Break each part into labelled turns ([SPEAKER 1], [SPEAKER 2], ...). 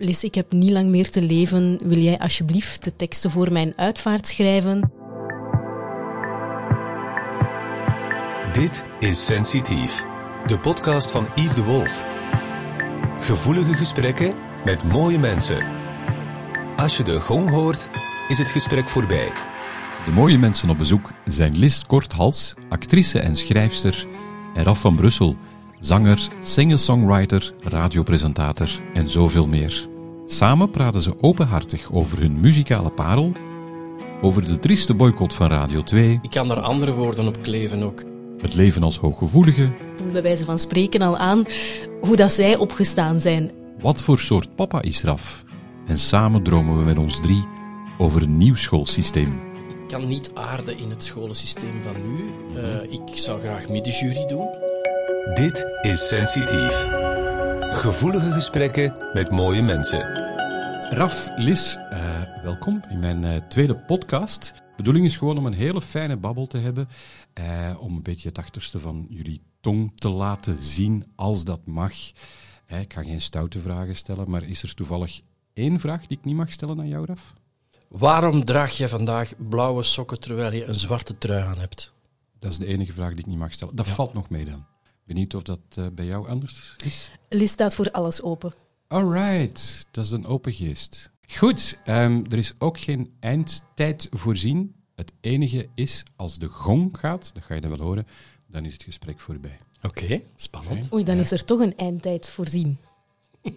[SPEAKER 1] Lis, ik heb niet lang meer te leven. Wil jij alsjeblieft de teksten voor mijn uitvaart schrijven?
[SPEAKER 2] Dit is Sensitief, de podcast van Yves de Wolf. Gevoelige gesprekken met mooie mensen. Als je de gong hoort, is het gesprek voorbij.
[SPEAKER 3] De mooie mensen op bezoek zijn Lis Korthals, actrice en schrijfster, en Raf van Brussel, zanger, singer-songwriter, radiopresentator en zoveel meer. Samen praten ze openhartig over hun muzikale parel, over de trieste boycott van Radio 2,
[SPEAKER 4] Ik kan daar andere woorden op kleven ook.
[SPEAKER 3] het leven als hooggevoelige,
[SPEAKER 1] Bij wijze van spreken al aan hoe dat zij opgestaan zijn.
[SPEAKER 3] wat voor soort papa is Raf. En samen dromen we met ons drie over een nieuw schoolsysteem.
[SPEAKER 4] Ik kan niet aarden in het scholensysteem van nu. Eh, ik zou graag middenjury doen.
[SPEAKER 2] Dit is Sensitief. Gevoelige gesprekken met mooie mensen.
[SPEAKER 3] Raf, Lis, eh, welkom in mijn eh, tweede podcast. De bedoeling is gewoon om een hele fijne babbel te hebben. eh, om een beetje het achterste van jullie tong te laten zien, als dat mag. Ik ga geen stoute vragen stellen, maar is er toevallig één vraag die ik niet mag stellen aan jou, Raf?
[SPEAKER 4] Waarom draag je vandaag blauwe sokken terwijl je een zwarte trui aan hebt?
[SPEAKER 3] Dat is de enige vraag die ik niet mag stellen. Dat valt nog mee dan. Benieuwd of dat bij jou anders is?
[SPEAKER 1] Lis staat voor alles open.
[SPEAKER 3] Alright, dat is een open geest. Goed, ehm, er is ook geen eindtijd voorzien. Het enige is, als de gong gaat, dat ga je dan wel horen, dan is het gesprek voorbij.
[SPEAKER 4] Oké, spannend.
[SPEAKER 1] Oei, dan is er toch een eindtijd voorzien.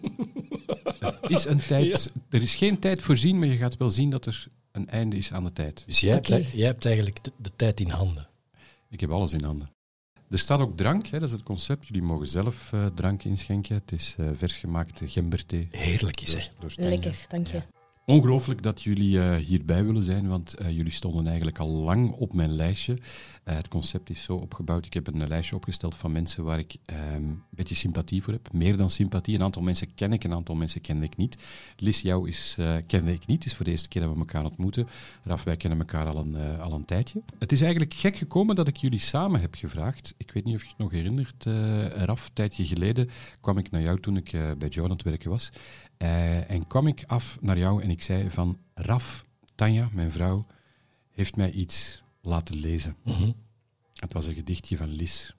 [SPEAKER 3] Het is een tijd, Er is geen tijd voorzien, maar je gaat wel zien dat er een einde is aan de tijd.
[SPEAKER 4] Dus jij, hebt, jij hebt eigenlijk de, de tijd in handen.
[SPEAKER 3] Ik heb alles in handen. Er staat ook drank, hè, dat is het concept. Jullie mogen zelf eh, drank inschenken. Het is eh versgemaakte gemberthee.
[SPEAKER 4] Heerlijk is
[SPEAKER 3] Stijn.
[SPEAKER 1] Lekker, dank je.
[SPEAKER 3] Ongelooflijk dat jullie eh, hierbij willen zijn, want eh, jullie stonden eigenlijk al lang op mijn lijstje. Eh, het concept is zo opgebouwd. Ik heb een lijstje opgesteld van mensen waar ik ehm, een beetje sympathie voor heb. Meer dan sympathie. Een aantal mensen ken ik, een aantal mensen kende ik niet. Lis, jou is, kende ik niet. Het is voor de eerste keer dat we elkaar ontmoeten. Raf, wij kennen elkaar al een, al een tijdje. Het is eigenlijk gek gekomen dat ik jullie samen heb gevraagd. Ik weet niet of je het nog herinnert, Raf. Een tijdje geleden kwam ik naar jou toen ik bij Joe aan het werken was. Eh, en kwam ik af naar jou en ik zei van... Raf, Tanja, mijn vrouw, heeft mij iets laten lezen.
[SPEAKER 4] Mhm.
[SPEAKER 3] Het was een gedichtje van Lis.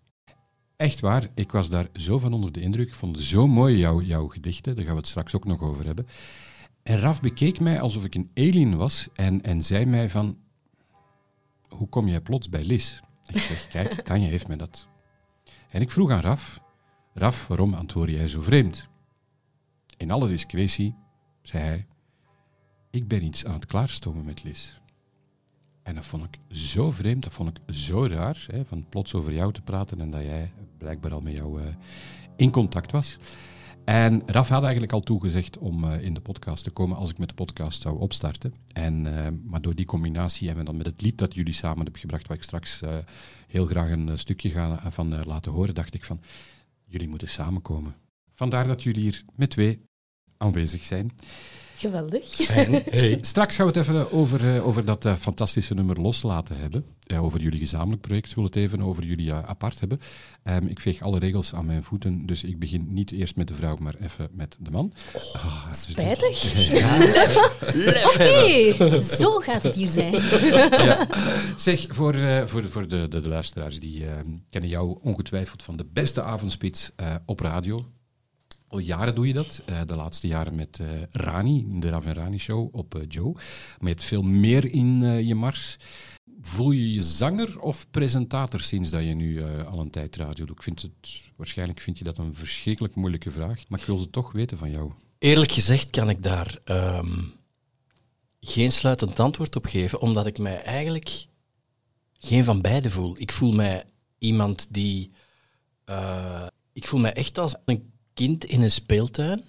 [SPEAKER 3] Echt waar, ik was daar zo van onder de indruk. Ik vond het zo mooi, jou, jouw gedichten. Daar gaan we het straks ook nog over hebben. En Raf bekeek mij alsof ik een alien was en, en zei mij van... Hoe kom jij plots bij Lis? Ik zeg, kijk, Tanja heeft mij dat. En ik vroeg aan Raf... Raf, waarom antwoord jij zo vreemd? In alle discretie zei hij... Ik ben iets aan het klaarstomen met Lis. En dat vond ik zo vreemd, dat vond ik zo raar, hè, van plots over jou te praten en dat jij blijkbaar al met jou eh, in contact was. En Raf had eigenlijk al toegezegd om eh, in de podcast te komen als ik met de podcast zou opstarten. En, eh, maar door die combinatie en dan met het lied dat jullie samen hebben gebracht, waar ik straks heel graag een stukje ga van laten horen, dacht ik van, jullie moeten samenkomen. Vandaar dat jullie hier met twee aanwezig zijn.
[SPEAKER 1] Geweldig.
[SPEAKER 4] Fijn. Hey.
[SPEAKER 3] Straks gaan we het even over, eh, over dat eh, fantastische nummer loslaten hebben. Eh, over jullie gezamenlijk project. We willen het even over jullie eh, apart hebben. Ehm, ik veeg alle regels aan mijn voeten, dus ik begin niet eerst met de vrouw, maar even met de man. Ah, dus-
[SPEAKER 1] Spijtig. Oké, zo gaat het hier zijn.
[SPEAKER 3] Zeg, voor, eh, voor, voor de, de, de luisteraars, die eh, kennen jou ongetwijfeld van de beste avondspits eh, op radio. Al jaren doe je dat. Eh, de laatste jaren met eh, Rani, de Rav en Rani Show op eh, Joe. Maar je hebt veel meer in je mars. Voel je je zanger of presentator sinds dat je nu al een tijd radio doet? Ik vind het, waarschijnlijk vind je dat een verschrikkelijk moeilijke vraag, maar ik wil het toch weten van jou.
[SPEAKER 4] Eerlijk gezegd kan ik daar ehm, geen sluitend antwoord op geven, omdat ik mij eigenlijk geen van beide voel. Ik voel mij iemand die. ik voel mij echt als een kind in een speeltuin.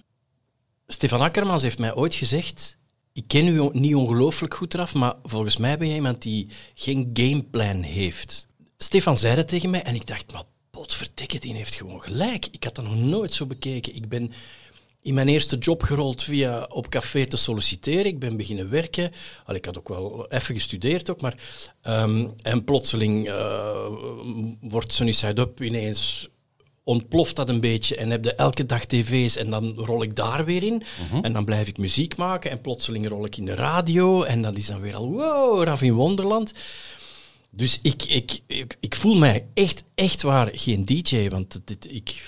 [SPEAKER 4] Stefan Akkermans heeft mij ooit gezegd. Ik ken u niet ongelooflijk goed eraf, maar volgens mij ben jij iemand die geen gameplan heeft. Stefan zei dat tegen mij en ik dacht, maar potverdikke, die heeft gewoon gelijk. Ik had dat nog nooit zo bekeken. Ik ben in mijn eerste job gerold via op café te solliciteren. Ik ben beginnen werken. Al, ik had ook wel even gestudeerd ook, maar... ehm, en plotseling eh, wordt Sunny Side Up ineens ontploft dat een beetje en heb je elke dag tv's en dan rol ik daar weer in. En dan blijf ik muziek maken en plotseling rol ik in de radio en dat is dan weer al wow, Raf in Wonderland. Dus ik, ik, ik, ik voel mij echt, echt waar geen DJ, want dit, ik,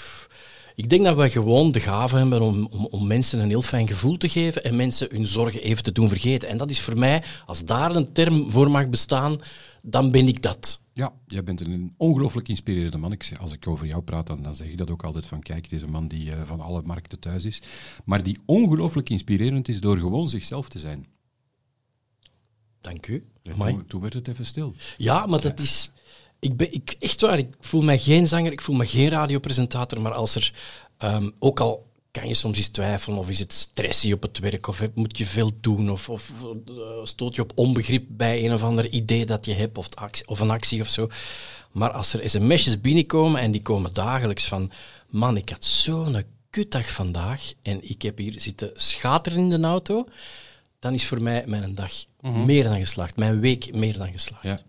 [SPEAKER 4] ik denk dat we gewoon de gave hebben om, om, om mensen een heel fijn gevoel te geven en mensen hun zorgen even te doen vergeten. En dat is voor mij, als daar een term voor mag bestaan, dan ben ik dat.
[SPEAKER 3] Ja, jij bent een ongelooflijk inspirerende man. Ik, als ik over jou praat, dan, dan zeg ik dat ook altijd van kijk, deze man die uh, van alle markten thuis is. Maar die ongelooflijk inspirerend is door gewoon zichzelf te zijn.
[SPEAKER 4] Dank u.
[SPEAKER 3] Toen, toen, werd het even stil.
[SPEAKER 4] Ja, maar dat is... Ik ben, ik, echt waar, ik voel me geen zanger, ik voel me geen radiopresentator, maar als er um, ook al kan je soms eens twijfelen of is het stressy op het werk of moet je veel doen of, of uh, stoot je op onbegrip bij een of ander idee dat je hebt of, actie, of een actie of zo. Maar als er sms'jes binnenkomen en die komen dagelijks van man, ik had zo'n kutdag vandaag en ik heb hier zitten schateren in de auto, dan is voor mij mijn dag mm -hmm. meer dan geslaagd, mijn week meer dan geslaagd.
[SPEAKER 3] Ja.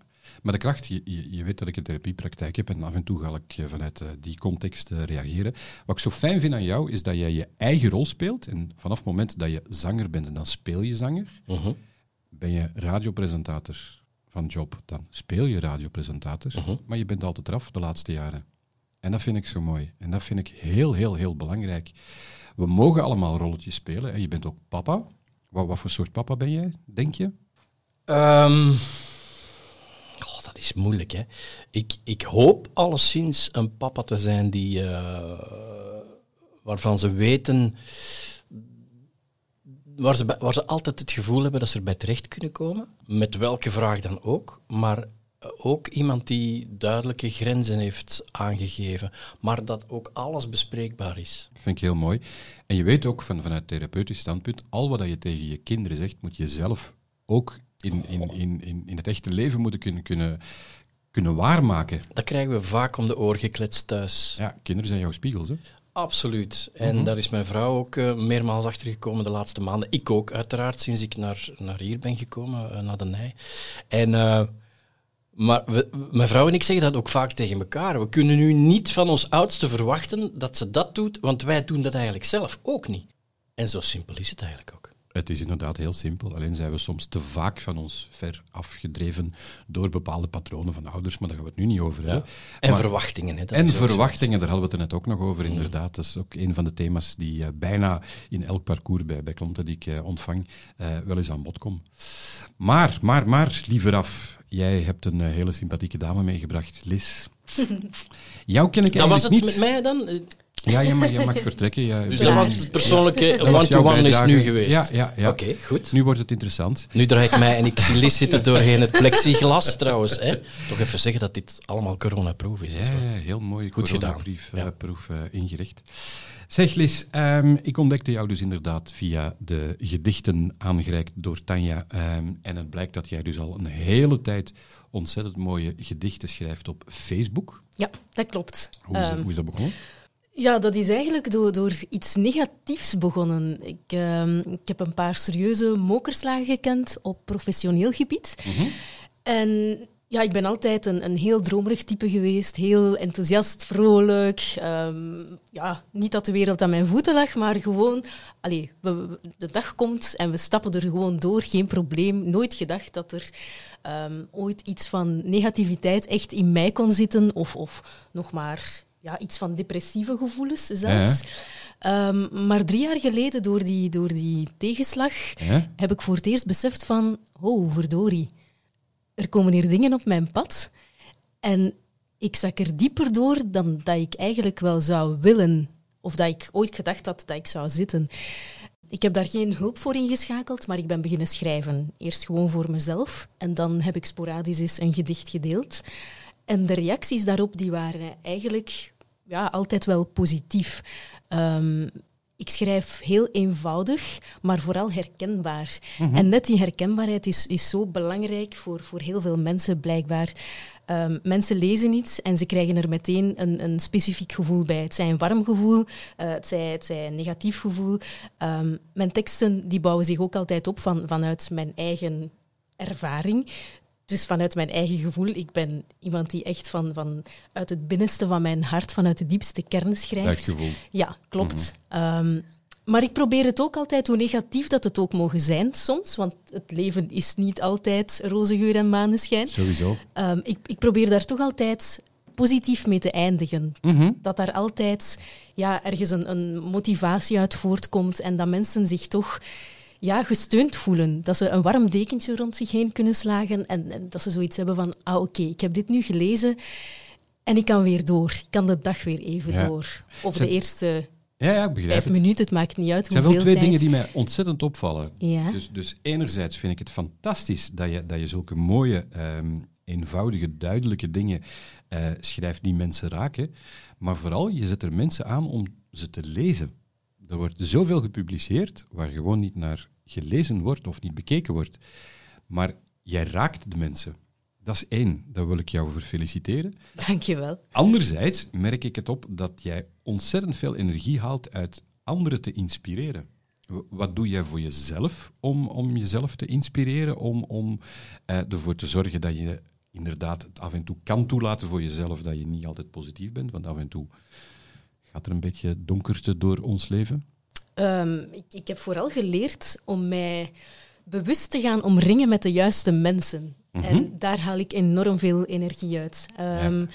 [SPEAKER 3] Maar de kracht, je, je, je, weet dat ik een therapiepraktijk heb en af en toe ga ik vanuit uh, die context uh, reageren. Wat ik zo fijn vind aan jou, is dat jij je eigen rol speelt. En vanaf het moment dat je zanger bent, dan speel je zanger.
[SPEAKER 4] Uh -huh.
[SPEAKER 3] Ben je radiopresentator van job, dan speel je radiopresentator.
[SPEAKER 4] Uh -huh.
[SPEAKER 3] Maar je bent altijd eraf de laatste jaren. En dat vind ik zo mooi. En dat vind ik heel, heel, heel belangrijk. We mogen allemaal rolletjes spelen. En je bent ook papa. Wat, wat voor soort papa ben jij, denk je?
[SPEAKER 4] Um Oh, is moeilijk, hè. Ik, ik hoop alleszins een papa te zijn die, uh, waarvan ze weten, waar ze, waar ze altijd het gevoel hebben dat ze erbij terecht kunnen komen, met welke vraag dan ook, maar ook iemand die duidelijke grenzen heeft aangegeven, maar dat ook alles bespreekbaar is.
[SPEAKER 3] Dat vind ik heel mooi. En je weet ook van, vanuit therapeutisch standpunt, al wat je tegen je kinderen zegt, moet je zelf ook in, in, in, in, in het echte leven moeten kunnen, kunnen, kunnen waarmaken.
[SPEAKER 4] Dat krijgen we vaak om de oren gekletst thuis.
[SPEAKER 3] Ja, kinderen zijn jouw spiegels, hè?
[SPEAKER 4] Absoluut. En mm -hmm. daar is mijn vrouw ook uh, meermaals achter gekomen de laatste maanden. Ik ook, uiteraard, sinds ik naar, naar hier ben gekomen, uh, naar de Nij. En... Uh, maar we, mijn vrouw en ik zeggen dat ook vaak tegen elkaar. We kunnen nu niet van ons oudste verwachten dat ze dat doet, want wij doen dat eigenlijk zelf ook niet. En zo simpel is het eigenlijk ook.
[SPEAKER 3] Het is inderdaad heel simpel. Alleen zijn we soms te vaak van ons ver afgedreven door bepaalde patronen van ouders, maar daar gaan we het nu niet over hebben.
[SPEAKER 4] Ja. En maar, verwachtingen. Hè,
[SPEAKER 3] en verwachtingen, daar hadden we het er net ook nog over, mm. inderdaad. Dat is ook een van de thema's die uh, bijna in elk parcours bij, bij klanten die ik uh, ontvang uh, wel eens aan bod kom. Maar, maar, maar, liever af. Jij hebt een hele sympathieke dame meegebracht, Liz. Jou ken ik
[SPEAKER 4] dat
[SPEAKER 3] eigenlijk
[SPEAKER 4] was het
[SPEAKER 3] niet.
[SPEAKER 4] met mij dan?
[SPEAKER 3] Ja, je mag, je mag vertrekken. Ja.
[SPEAKER 4] Dus dat was het persoonlijke one-to-one -one is nu geweest?
[SPEAKER 3] Ja, ja, ja.
[SPEAKER 4] Oké, okay, goed.
[SPEAKER 3] Nu wordt het interessant.
[SPEAKER 4] Nu draai ik mij en ik zie Liz zitten doorheen het plexiglas trouwens. Hè. Toch even zeggen dat dit allemaal coronaproof is.
[SPEAKER 3] Ja, heel mooi goed coronaproef uh, proef, uh, ingericht. Zeg Liz, um, ik ontdekte jou dus inderdaad via de gedichten aangereikt door Tanja. Um, en het blijkt dat jij dus al een hele tijd ontzettend mooie gedichten schrijft op Facebook.
[SPEAKER 1] Ja, dat klopt.
[SPEAKER 3] Hoe is, um, hoe is dat begonnen?
[SPEAKER 1] Ja, dat is eigenlijk door, door iets negatiefs begonnen. Ik, uh, ik heb een paar serieuze mokerslagen gekend op professioneel gebied.
[SPEAKER 3] Mm -hmm.
[SPEAKER 1] En ja, ik ben altijd een, een heel dromerig type geweest. Heel enthousiast, vrolijk. Um, ja, niet dat de wereld aan mijn voeten lag, maar gewoon... Allee, we, de dag komt en we stappen er gewoon door. Geen probleem. Nooit gedacht dat er um, ooit iets van negativiteit echt in mij kon zitten. Of, of nog maar ja, iets van depressieve gevoelens zelfs.
[SPEAKER 3] Ja.
[SPEAKER 1] Um, maar drie jaar geleden, door die, door die tegenslag,
[SPEAKER 3] ja.
[SPEAKER 1] heb ik voor het eerst beseft van, oh, verdorie, er komen hier dingen op mijn pad. En ik zak er dieper door dan dat ik eigenlijk wel zou willen. Of dat ik ooit gedacht had dat ik zou zitten. Ik heb daar geen hulp voor ingeschakeld, maar ik ben beginnen schrijven. Eerst gewoon voor mezelf. En dan heb ik sporadisch eens een gedicht gedeeld. En de reacties daarop die waren eigenlijk ja, altijd wel positief. Um, ik schrijf heel eenvoudig, maar vooral herkenbaar.
[SPEAKER 3] Mhm.
[SPEAKER 1] Mm -hmm. En net die herkenbaarheid is, is zo belangrijk voor, voor heel veel mensen blijkbaar. Um, mensen lezen iets en ze krijgen er meteen een, een specifiek gevoel bij. Het zij een warm gevoel, uh, het, zij, het zij een negatief gevoel. Um, mijn teksten die bouwen zich ook altijd op van, vanuit mijn eigen ervaring. Dus vanuit mijn eigen gevoel, ik ben iemand die echt van, van uit het binnenste van mijn hart, vanuit de diepste kern schrijft. Ja, klopt. Ehm, maar ik probeer het ook altijd, hoe negatief dat het ook mogen zijn soms, want het leven is niet altijd roze geur en maneschijn.
[SPEAKER 3] Sowieso.
[SPEAKER 1] Ehm, ik, ik probeer daar toch altijd positief mee te eindigen.
[SPEAKER 3] Mhm.
[SPEAKER 1] Dat daar altijd ja, ergens een, een motivatie uit voortkomt en dat mensen zich toch ja, gesteund voelen. Dat ze een warm dekentje rond zich heen kunnen slagen en, en dat ze zoiets hebben van, ah oké, ik heb dit nu gelezen en ik kan weer door. Ik kan de dag weer even
[SPEAKER 3] Ja.
[SPEAKER 1] door. Of
[SPEAKER 3] Zijn-
[SPEAKER 1] de eerste
[SPEAKER 3] Ja, ja, ik begrijp
[SPEAKER 1] vijf minuten, het maakt niet uit
[SPEAKER 3] Er zijn
[SPEAKER 1] hoeveel
[SPEAKER 3] wel twee
[SPEAKER 1] tijd.
[SPEAKER 3] dingen die mij ontzettend opvallen.
[SPEAKER 1] Ja.
[SPEAKER 3] Dus, dus enerzijds vind ik het fantastisch dat je, dat je zulke mooie, ehm, eenvoudige, duidelijke dingen eh, schrijft die mensen raken. Maar vooral, je zet er mensen aan om ze te lezen. Er wordt zoveel gepubliceerd waar gewoon niet naar gelezen wordt of niet bekeken wordt. Maar jij raakt de mensen. Dat is één, daar wil ik jou voor feliciteren.
[SPEAKER 1] Dankjewel.
[SPEAKER 3] Anderzijds merk ik het op dat jij ontzettend veel energie haalt uit anderen te inspireren. Wat doe jij voor jezelf om, om jezelf te inspireren? Om, om eh, ervoor te zorgen dat je inderdaad het af en toe kan toelaten voor jezelf dat je niet altijd positief bent? Want af en toe gaat er een beetje donkerte door ons leven.
[SPEAKER 1] Ehm, ik, ik heb vooral geleerd om mij bewust te gaan omringen met de juiste mensen. En daar haal ik enorm veel energie uit. Ehm,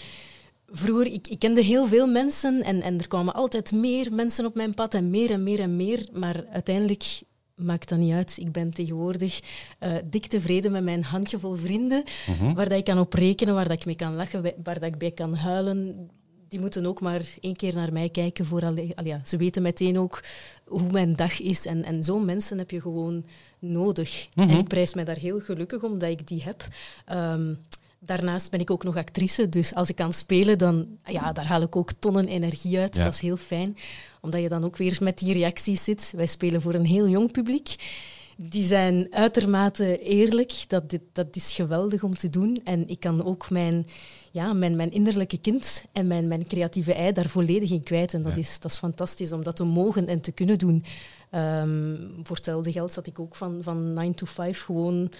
[SPEAKER 1] Vroeger, ik, ik kende heel veel mensen en, en er kwamen altijd meer mensen op mijn pad en meer en meer en meer. Maar uiteindelijk maakt dat niet uit. Ik ben tegenwoordig eh, dik tevreden met mijn handjevol vrienden, waar dat ik kan op rekenen, waar dat ik mee kan lachen, waar dat ik bij kan huilen. Die moeten ook maar één keer naar mij kijken. Voor al, ja, ze weten meteen ook hoe mijn dag is. En, en zo'n mensen heb je gewoon nodig. En ik prijs mij daar heel gelukkig om dat ik die heb. Ehm, daarnaast ben ik ook nog actrice, dus als ik kan spelen, dan ja, daar haal ik ook tonnen energie uit.
[SPEAKER 3] Ja.
[SPEAKER 1] Dat is heel fijn, omdat je dan ook weer met die reacties zit. Wij spelen voor een heel jong publiek. Die zijn uitermate eerlijk. Dat, dit, dat is geweldig om te doen. En ik kan ook mijn, ja, mijn, mijn innerlijke kind en mijn, mijn creatieve ei daar volledig in kwijt. En dat,
[SPEAKER 3] Ja.
[SPEAKER 1] is, dat is fantastisch om dat te mogen en te kunnen doen. Ehm, voor hetzelfde geld zat ik ook van, van 9 to 5 gewoon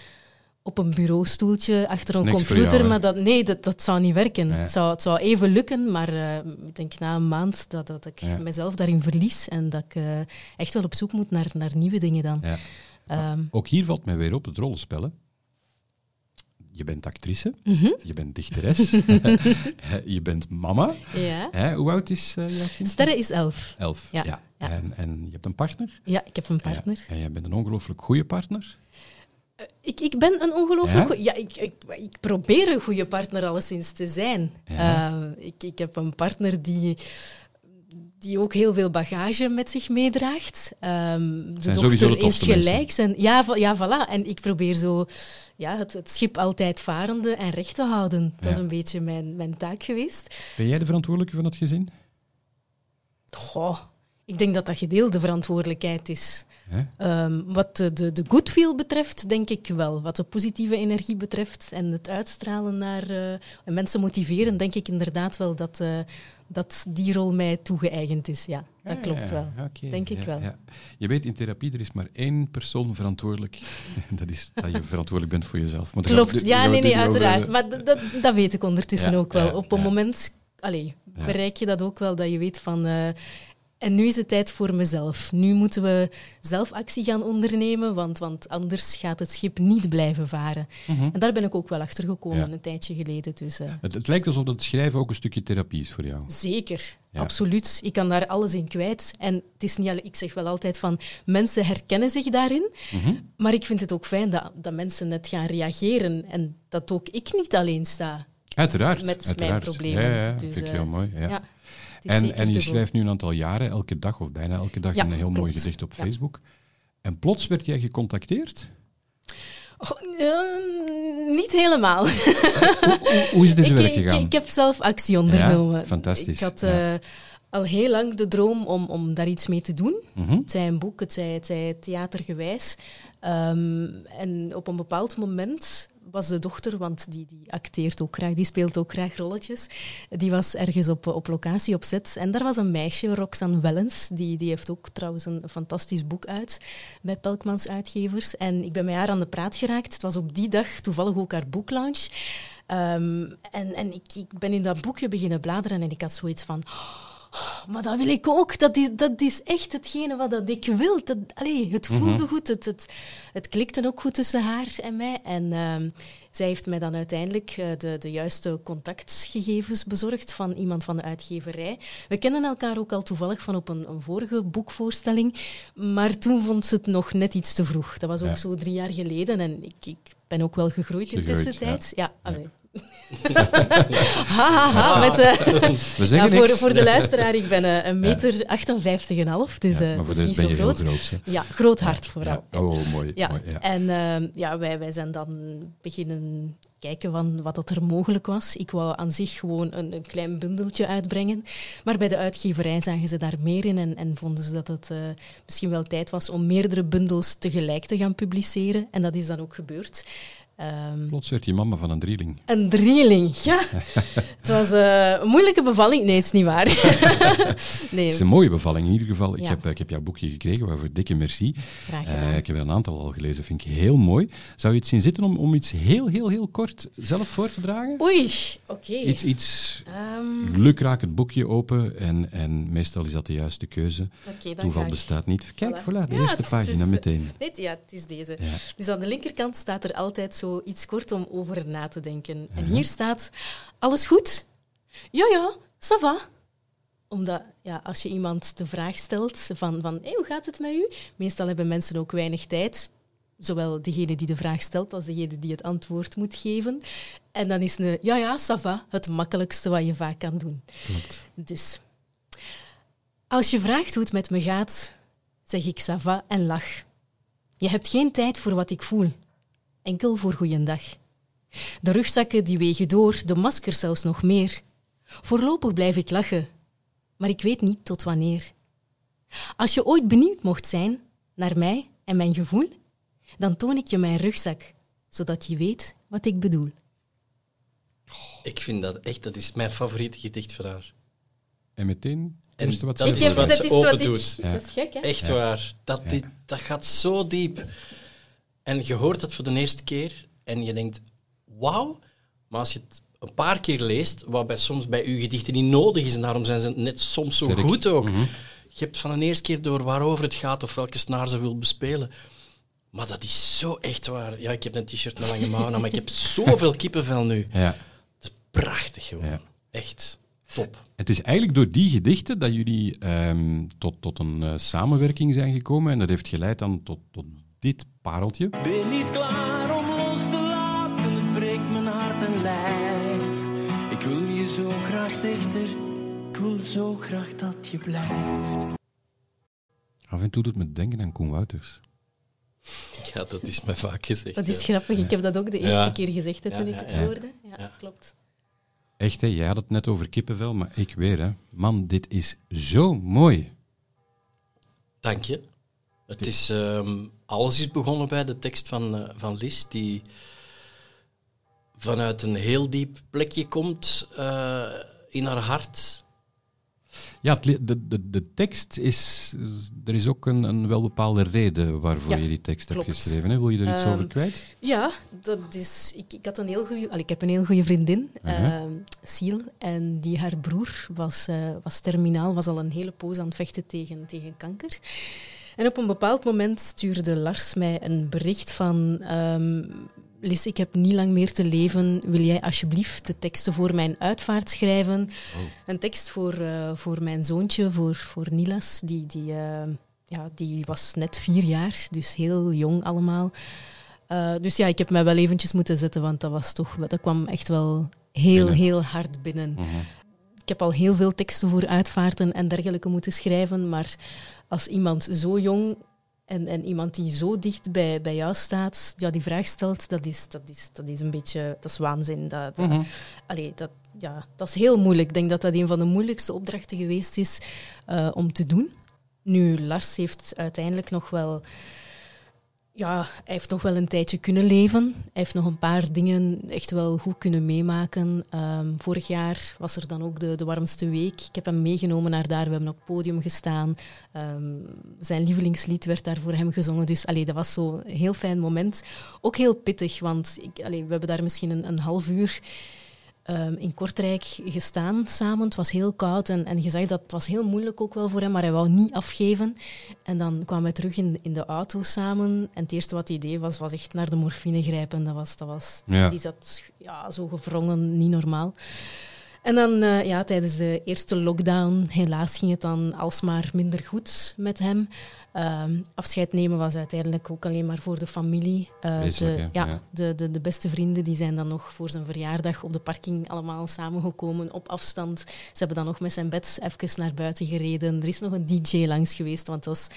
[SPEAKER 1] op een bureaustoeltje achter een computer.
[SPEAKER 3] jou,
[SPEAKER 1] maar dat, nee, dat, dat zou niet werken. Het, zou, het zou even lukken, maar eh, ik denk na een maand dat, dat ik
[SPEAKER 3] Ja.
[SPEAKER 1] mezelf daarin verlies en dat ik eh, echt wel op zoek moet naar, naar nieuwe dingen dan. Ehm,
[SPEAKER 3] Ook hier valt mij weer op het rollenspellen. Je bent actrice,
[SPEAKER 1] Mhm.
[SPEAKER 3] je bent dichteres, je bent mama.
[SPEAKER 1] ja.
[SPEAKER 3] Hè, hoe oud is eh, jouw kind?
[SPEAKER 1] Sterre is elf.
[SPEAKER 3] Elf.
[SPEAKER 1] Ja,
[SPEAKER 3] Ja.
[SPEAKER 1] ja.
[SPEAKER 3] En, en je hebt een partner?
[SPEAKER 1] Ja, ik heb een partner.
[SPEAKER 3] Ja. En jij bent een ongelooflijk goede partner.
[SPEAKER 1] Ik, ik ben een ongelooflijk...
[SPEAKER 3] Ja?
[SPEAKER 1] goe- Ja, ik, ik, ik probeer een goede partner alleszins te zijn. Eh, ik, ik heb een partner die, die ook heel veel bagage met zich meedraagt. Ehm, de dochter is gelijk. Zijn, ja, ja, voilà. En ik probeer zo ja, het, het schip altijd varende en recht te houden. Dat is een beetje mijn, mijn taak geweest.
[SPEAKER 3] Ben jij de verantwoordelijke van het gezin?
[SPEAKER 1] Goh, ik denk dat dat gedeelde verantwoordelijkheid is. Ehm, wat de, de, de good feel betreft, denk ik wel. Wat de positieve energie betreft en het uitstralen naar en mensen motiveren, denk ik inderdaad wel dat, eh, dat die rol mij toegeëigend is. Ja, dat
[SPEAKER 3] Ja,
[SPEAKER 1] klopt wel. Denk ik wel.
[SPEAKER 3] ja. Je weet, in therapie er is maar één persoon verantwoordelijk. dat is dat je verantwoordelijk bent voor jezelf. Maar we-
[SPEAKER 1] Klopt, ja, nee, nee,
[SPEAKER 3] over
[SPEAKER 1] uiteraard. Maar dat, dat weet ik ondertussen ook wel. Op een moment allee, bereik je dat ook wel, dat je weet van... eh, en nu is het tijd voor mezelf. Nu moeten we zelf actie gaan ondernemen, want, want anders gaat het schip niet blijven varen. En daar ben ik ook wel achter gekomen
[SPEAKER 3] Mhm. Ja.
[SPEAKER 1] een tijdje geleden. Dus, eh,
[SPEAKER 3] Het, het lijkt alsof het schrijven ook een stukje therapie is voor jou.
[SPEAKER 1] Zeker,
[SPEAKER 3] Ja.
[SPEAKER 1] absoluut. Ik kan daar alles in kwijt. En het is niet alleen, ik zeg wel altijd van mensen herkennen zich daarin.
[SPEAKER 3] Mhm.
[SPEAKER 1] Maar ik vind het ook fijn dat, dat mensen net gaan reageren en dat ook ik niet alleen sta.
[SPEAKER 3] Uiteraard.
[SPEAKER 1] Met mijn problemen.
[SPEAKER 3] Ja, ja,
[SPEAKER 1] Dus,
[SPEAKER 3] vind ik
[SPEAKER 1] eh,
[SPEAKER 3] heel mooi. Ja.
[SPEAKER 1] Ja, het is
[SPEAKER 3] en,
[SPEAKER 1] zeker
[SPEAKER 3] en je
[SPEAKER 1] dubbel.
[SPEAKER 3] schrijft nu een aantal jaren, elke dag of bijna elke dag,
[SPEAKER 1] Ja,
[SPEAKER 3] een heel mooi
[SPEAKER 1] klopt.
[SPEAKER 3] gedicht op
[SPEAKER 1] Ja.
[SPEAKER 3] Facebook. En plots werd jij gecontacteerd.
[SPEAKER 1] Oh, eh, niet helemaal.
[SPEAKER 3] Hoe, hoe is zijn
[SPEAKER 1] ik,
[SPEAKER 3] werk
[SPEAKER 1] ik,
[SPEAKER 3] gegaan?
[SPEAKER 1] ik heb zelf actie ondernomen.
[SPEAKER 3] Ja, fantastisch,
[SPEAKER 1] Ik had eh, al heel lang de droom om, om daar iets mee te doen.
[SPEAKER 3] Mhm.
[SPEAKER 1] Het zij een boek, het zij, het zij theatergewijs. Ehm, en op een bepaald moment was de dochter, want die, die acteert ook graag, die speelt ook graag rolletjes. Die was ergens op, op locatie, op set. En daar was een meisje, Roxanne Wellens, die, die heeft ook trouwens een fantastisch boek uit bij Pelkmans Uitgevers. En ik ben met haar aan de praat geraakt. Het was op die dag toevallig ook haar boeklaunch. Um, en en ik, ik ben in dat boekje beginnen bladeren en ik had zoiets van... Maar dat wil ik ook. Dat is, dat is echt hetgene wat dat ik wil. Dat, allee, het voelde
[SPEAKER 3] Mhm.
[SPEAKER 1] goed. Het, het, het klikte ook goed tussen haar en mij. En ehm, zij heeft mij dan uiteindelijk eh, de, de juiste contactgegevens bezorgd van iemand van de uitgeverij. We kennen elkaar ook al toevallig van op een, een vorige boekvoorstelling. Maar toen vond ze het nog net iets te vroeg. Dat was ook
[SPEAKER 3] Ja.
[SPEAKER 1] zo drie jaar geleden. En ik, ik ben ook wel gegroeid in
[SPEAKER 3] Gegroeid,
[SPEAKER 1] tussentijd. Ja, allee. Ha, ha, ha, met, eh, ja, voor,
[SPEAKER 3] niks.
[SPEAKER 1] voor de luisteraar, ik ben eh, een meter 58 en half, dus
[SPEAKER 3] Ja,
[SPEAKER 1] eh,
[SPEAKER 3] maar voor
[SPEAKER 1] dat
[SPEAKER 3] de
[SPEAKER 1] is niet zo
[SPEAKER 3] je heel
[SPEAKER 1] groot.
[SPEAKER 3] groot.
[SPEAKER 1] Ja, groot hart vooral.
[SPEAKER 3] Ja. Oh, mooi.
[SPEAKER 1] Ja,
[SPEAKER 3] mooi, ja.
[SPEAKER 1] en ehm, ja, wij, wij zijn dan beginnen kijken van wat dat er mogelijk was. Ik wou aan zich gewoon een, een klein bundeltje uitbrengen. Maar bij de uitgeverij zagen ze daar meer in en, en vonden ze dat het eh, misschien wel tijd was om meerdere bundels tegelijk te gaan publiceren. En dat is dan ook gebeurd. Ehm,
[SPEAKER 3] Plots werd je mama van een drieling.
[SPEAKER 1] een drieling, ja. het was eh, een moeilijke bevalling. Nee, het is niet waar. nee,
[SPEAKER 3] Het is een mooie bevalling in ieder geval. Ik, heb, ik heb jouw boekje gekregen, waarvoor dikke merci.
[SPEAKER 1] graag
[SPEAKER 3] Eh,
[SPEAKER 1] gedaan.
[SPEAKER 3] ik heb er een aantal al gelezen, vind ik heel mooi. Zou je het zien zitten om, om iets heel, heel, heel kort zelf voor te dragen?
[SPEAKER 1] Oei, oké.
[SPEAKER 3] Iets, iets
[SPEAKER 1] Ehm,
[SPEAKER 3] lukraak het boekje open en, en meestal is dat de juiste keuze.
[SPEAKER 1] oké, dan
[SPEAKER 3] Toeval bestaat niet. Kijk,
[SPEAKER 1] Voilà.
[SPEAKER 3] voilà, de
[SPEAKER 1] Ja,
[SPEAKER 3] eerste pagina
[SPEAKER 1] is,
[SPEAKER 3] meteen.
[SPEAKER 1] Ja, het is deze.
[SPEAKER 3] Ja.
[SPEAKER 1] Dus aan de linkerkant staat er altijd zo iets kort om over na te denken. En
[SPEAKER 3] Mhm.
[SPEAKER 1] hier staat, alles goed? Ja, ja, ça va. Omdat, ja, als je iemand de vraag stelt van, van hey, hoe gaat het met u? Meestal hebben mensen ook weinig tijd. Zowel degene die de vraag stelt als degene die het antwoord moet geven. En dan is een ja, ja, ça va het makkelijkste wat je vaak kan doen.
[SPEAKER 3] Klopt.
[SPEAKER 1] Dus, als je vraagt hoe het met me gaat, zeg ik ça va en lach. Je hebt geen tijd voor wat ik voel, enkel voor goeiedag. De rugzakken die wegen door, de maskers zelfs nog meer. Voorlopig blijf ik lachen, maar ik weet niet tot wanneer. Als je ooit benieuwd mocht zijn naar mij en mijn gevoel, dan toon ik je mijn rugzak, zodat je weet wat ik bedoel.
[SPEAKER 4] Ik vind dat echt, dat is mijn favoriete gedicht voor haar.
[SPEAKER 3] En meteen, het
[SPEAKER 4] En
[SPEAKER 3] wat
[SPEAKER 4] dat
[SPEAKER 3] ze
[SPEAKER 4] is wat ze open doet.
[SPEAKER 3] Ja.
[SPEAKER 1] Dat is gek, hè?
[SPEAKER 4] Echt waar. Dat,
[SPEAKER 3] Ja.
[SPEAKER 4] dit, dat gaat zo diep. En je hoort dat voor de eerste keer en je denkt, wauw. Maar als je het een paar keer leest, wat bij, soms bij uw gedichten niet nodig is, en daarom zijn ze net soms zo goed ook.
[SPEAKER 3] Mhm.
[SPEAKER 4] Je hebt van een eerste keer door waarover het gaat of welke snaar ze wil bespelen. Maar dat is zo echt waar. Ja, ik heb een t-shirt met lange mouwen maar ik heb zoveel kippenvel nu.
[SPEAKER 3] Ja.
[SPEAKER 4] Het is prachtig gewoon.
[SPEAKER 3] Ja.
[SPEAKER 4] Echt top.
[SPEAKER 3] Het is eigenlijk door die gedichten dat jullie ehm, tot, tot een eh, samenwerking zijn gekomen. En dat heeft geleid dan tot, tot dit pareltje.
[SPEAKER 5] Ben niet klaar om los te laten, het breekt mijn hart en lijf. Ik wil je zo graag dichter, ik wil zo graag dat je blijft.
[SPEAKER 3] Af en toe doet me denken aan Koen Wouters.
[SPEAKER 4] Ja, dat is mij vaak gezegd.
[SPEAKER 1] Dat is
[SPEAKER 4] ja.
[SPEAKER 1] grappig. Ik heb dat ook de eerste
[SPEAKER 4] Ja.
[SPEAKER 1] keer gezegd hè,
[SPEAKER 4] Ja,
[SPEAKER 1] toen ik het
[SPEAKER 4] ja.
[SPEAKER 1] hoorde. Ja,
[SPEAKER 4] Ja.
[SPEAKER 1] klopt.
[SPEAKER 3] Echt, hè? jij had het net over kippenvel, maar ik weer. Hè. Man, dit is zo mooi.
[SPEAKER 4] Dank je. Het is, ehm, alles is begonnen bij de tekst van, eh, van Lis, die vanuit een heel diep plekje komt eh, in haar hart.
[SPEAKER 3] Ja, de, de, de tekst is... Er is ook een, een wel bepaalde reden waarvoor
[SPEAKER 1] Ja,
[SPEAKER 3] je die tekst hebt geschreven. Hè? Wil je er iets
[SPEAKER 1] Ehm,
[SPEAKER 3] over kwijt?
[SPEAKER 1] Ja, dat is, ik, ik, had een heel goeie, al, ik heb een heel goede vriendin, uh Siel. En die, haar broer was, eh, was terminaal, was al een hele poos aan het vechten tegen, tegen kanker. En op een bepaald moment stuurde Lars mij een bericht van... ehm Lis, ik heb niet lang meer te leven. Wil jij alsjeblieft de teksten voor mijn uitvaart schrijven? Een tekst voor, eh, voor mijn zoontje, voor, voor Nilas. Die, die, eh, ja, die was net vier jaar, dus heel jong allemaal. Eh, dus ja, ik heb mij wel eventjes moeten zetten, want dat, was toch, dat kwam echt wel heel,
[SPEAKER 3] Binnen.
[SPEAKER 1] heel hard binnen.
[SPEAKER 3] Mhm.
[SPEAKER 1] Ik heb al heel veel teksten voor uitvaarten en dergelijke moeten schrijven, maar als iemand zo jong en, en iemand die zo dicht bij, bij jou staat, ja, die vraag stelt, dat is, dat is, dat is een beetje dat is waanzin. Dat, dat,
[SPEAKER 3] Mhm.
[SPEAKER 1] allee, dat, ja, dat is heel moeilijk. Ik denk dat dat een van de moeilijkste opdrachten geweest is eh, om te doen. Nu, Lars heeft uiteindelijk nog wel ja, hij heeft nog wel een tijdje kunnen leven. Hij heeft nog een paar dingen echt wel goed kunnen meemaken. Ehm, vorig jaar was er dan ook de, de warmste week. Ik heb hem meegenomen naar daar. We hebben op het podium gestaan. Ehm, zijn lievelingslied werd daar voor hem gezongen. Dus allee, dat was zo een heel fijn moment. Ook heel pittig, want ik, we hebben daar misschien een, een half uur ehm, in Kortrijk gestaan samen. Het was heel koud en, en je zag dat het was heel moeilijk ook wel voor hem, maar hij wou niet afgeven. En dan kwamen wij terug in, in de auto samen. En het eerste wat hij deed was, was echt naar de morfine grijpen. Dat was, dat was,
[SPEAKER 3] Ja.
[SPEAKER 1] Die zat ja, zo gevrongen, niet normaal. En dan eh, ja, tijdens de eerste lockdown, helaas ging het dan alsmaar minder goed met hem. Ehm, afscheid nemen was uiteindelijk ook alleen maar voor de familie. Eh, de, ja,
[SPEAKER 3] Ja.
[SPEAKER 1] De, de, de beste vrienden die zijn dan nog voor zijn verjaardag op de parking allemaal samengekomen op afstand. Ze hebben dan nog met zijn bed even naar buiten gereden. Er is nog een DJ langs geweest, want het was,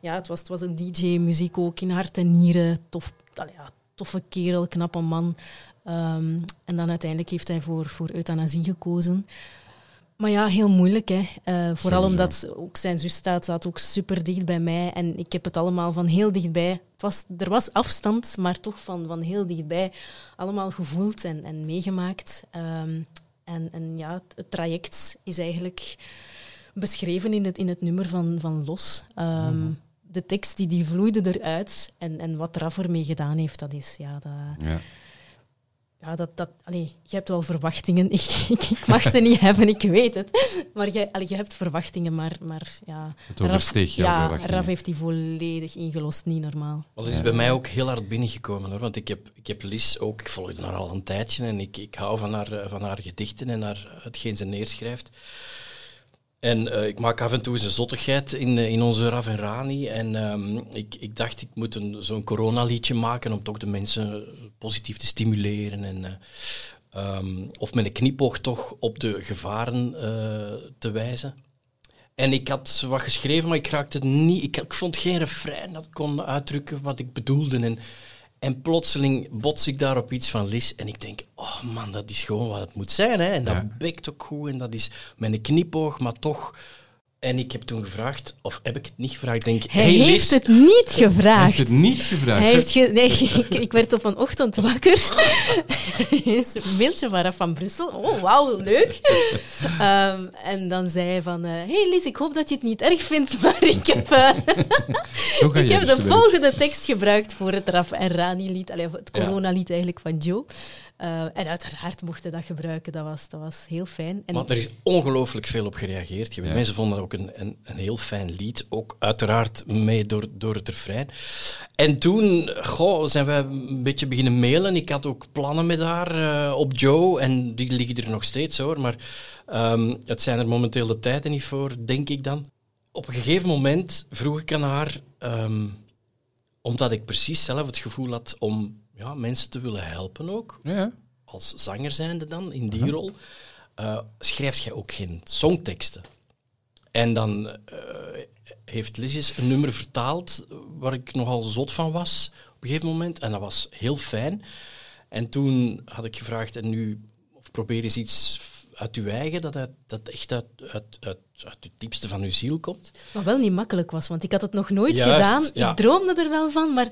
[SPEAKER 1] ja, het was, het was een DJ, muziek ook in hart en nieren. Tof, ja, toffe kerel, knappe man. Ehm, en dan uiteindelijk heeft hij voor, voor euthanasie gekozen. Maar ja, heel moeilijk. Hè. Eh, vooral omdat ook zijn zus staat, staat ook super dicht bij mij. En ik heb het allemaal van heel dichtbij. Het was, er was afstand, maar toch van, van heel dichtbij allemaal gevoeld en, en meegemaakt. Ehm, en, en ja, het, traject is eigenlijk beschreven in het, in het nummer van, van Los. Ehm, De tekst die, die vloeide eruit en, en wat Raf ermee gedaan heeft, dat is... Ja, dat,
[SPEAKER 3] Ja.
[SPEAKER 1] Ja, dat, dat, allee, je hebt wel verwachtingen. Ik, ik, ik mag ze niet hebben, ik weet het. Maar je, allee, je hebt verwachtingen, maar, maar ja...
[SPEAKER 3] Het oversteeg jouw
[SPEAKER 1] ja,
[SPEAKER 3] verwachtingen.
[SPEAKER 1] Raf heeft die volledig ingelost, niet normaal.
[SPEAKER 4] Maar dat is bij mij ook heel hard binnengekomen hoor. Want ik heb, ik heb Lies ook, ik volg haar al een tijdje en ik, ik hou van haar, eh, van haar gedichten en haar, hetgeen ze neerschrijft. En eh, ik maak af en toe eens een zottigheid in, eh, in onze Rav en ehm, ik, ik dacht, ik moet een, zo'n coronaliedje maken om toch de mensen positief te stimuleren. En, eh, ehm, of met een knipoog toch op de gevaren te wijzen. En ik had wat geschreven, maar ik raakte het niet. Ik, ik vond geen refrein dat kon uitdrukken wat ik bedoelde. En, en plotseling bots ik daar op iets van Lis. En ik denk, oh man, dat is gewoon wat het moet zijn. Hè? En dat
[SPEAKER 3] Ja.
[SPEAKER 4] bekt ook goed. En dat is met een knipoog, maar toch. En ik heb toen gevraagd, of heb ik het niet gevraagd? Denk,
[SPEAKER 1] Hij
[SPEAKER 4] hey,
[SPEAKER 1] heeft het niet
[SPEAKER 3] Hij
[SPEAKER 1] gevraagd.
[SPEAKER 3] heeft het niet gevraagd.
[SPEAKER 1] Hij heeft ge- nee, ik, ik werd op een ochtend wakker. is een mailtje van Raf van Brussel. Oh, wauw, leuk. Ehm, en dan zei hij van... eh, hey Lies, ik hoop dat je het niet erg vindt, maar ik heb, eh, ik heb
[SPEAKER 3] dus
[SPEAKER 1] de volgende tekst gebruikt voor het Raf en Rani-lied. Het corona-lied eigenlijk van Joe. Eh, en uiteraard mocht hij dat gebruiken. Dat was, dat was heel fijn. En
[SPEAKER 4] Want er is ongelooflijk veel op gereageerd.
[SPEAKER 3] Ja.
[SPEAKER 4] Mensen vonden het ook een, een, een heel fijn lied. Ook uiteraard mee door, door het refrein. En toen goh, zijn wij een beetje beginnen mailen. Ik had ook plannen met haar eh, op Joe. En die liggen er nog steeds hoor. Maar ehm, het zijn er momenteel de tijden niet voor, denk ik dan. Op een gegeven moment vroeg ik aan haar... ehm, omdat ik precies zelf het gevoel had om ja, mensen te willen helpen ook
[SPEAKER 3] Ja,
[SPEAKER 4] als zanger zijnde dan, in die rol, eh, schrijf jij ook geen songteksten. En dan eh, heeft Lizzie's een nummer vertaald waar ik nogal zot van was op een gegeven moment. En dat was heel fijn. En toen had ik gevraagd, en nu of probeer eens iets uit uw eigen, dat, uit, dat echt uit, uit, uit, uit het diepste van uw ziel komt.
[SPEAKER 1] Wat wel niet makkelijk was, want ik had het nog nooit
[SPEAKER 4] Juist,
[SPEAKER 1] gedaan.
[SPEAKER 4] ja.
[SPEAKER 1] Ik droomde er wel van, maar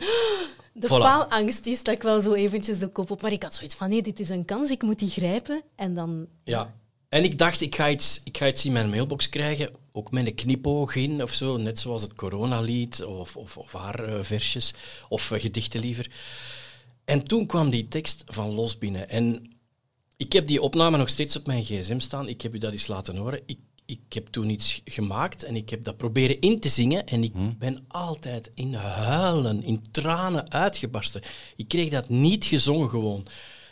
[SPEAKER 1] de
[SPEAKER 4] Voilà.
[SPEAKER 1] faalangst die stak wel zo eventjes de kop op. Maar ik had zoiets van, nee, dit is een kans, ik moet die grijpen. En dan...
[SPEAKER 4] Ja. En ik dacht, ik ga, iets, ik ga iets in mijn mailbox krijgen, ook met een knipoog in of zo, net zoals het coronalied of, of, of haar eh, versjes, of eh, gedichten liever. En toen kwam die tekst van Los binnen. En ik heb die opname nog steeds op mijn gsm staan. Ik heb u dat eens laten horen. Ik, ik heb toen iets gemaakt en ik heb dat proberen in te zingen. En ik ben altijd in huilen, in tranen uitgebarsten. Ik kreeg dat niet gezongen gewoon.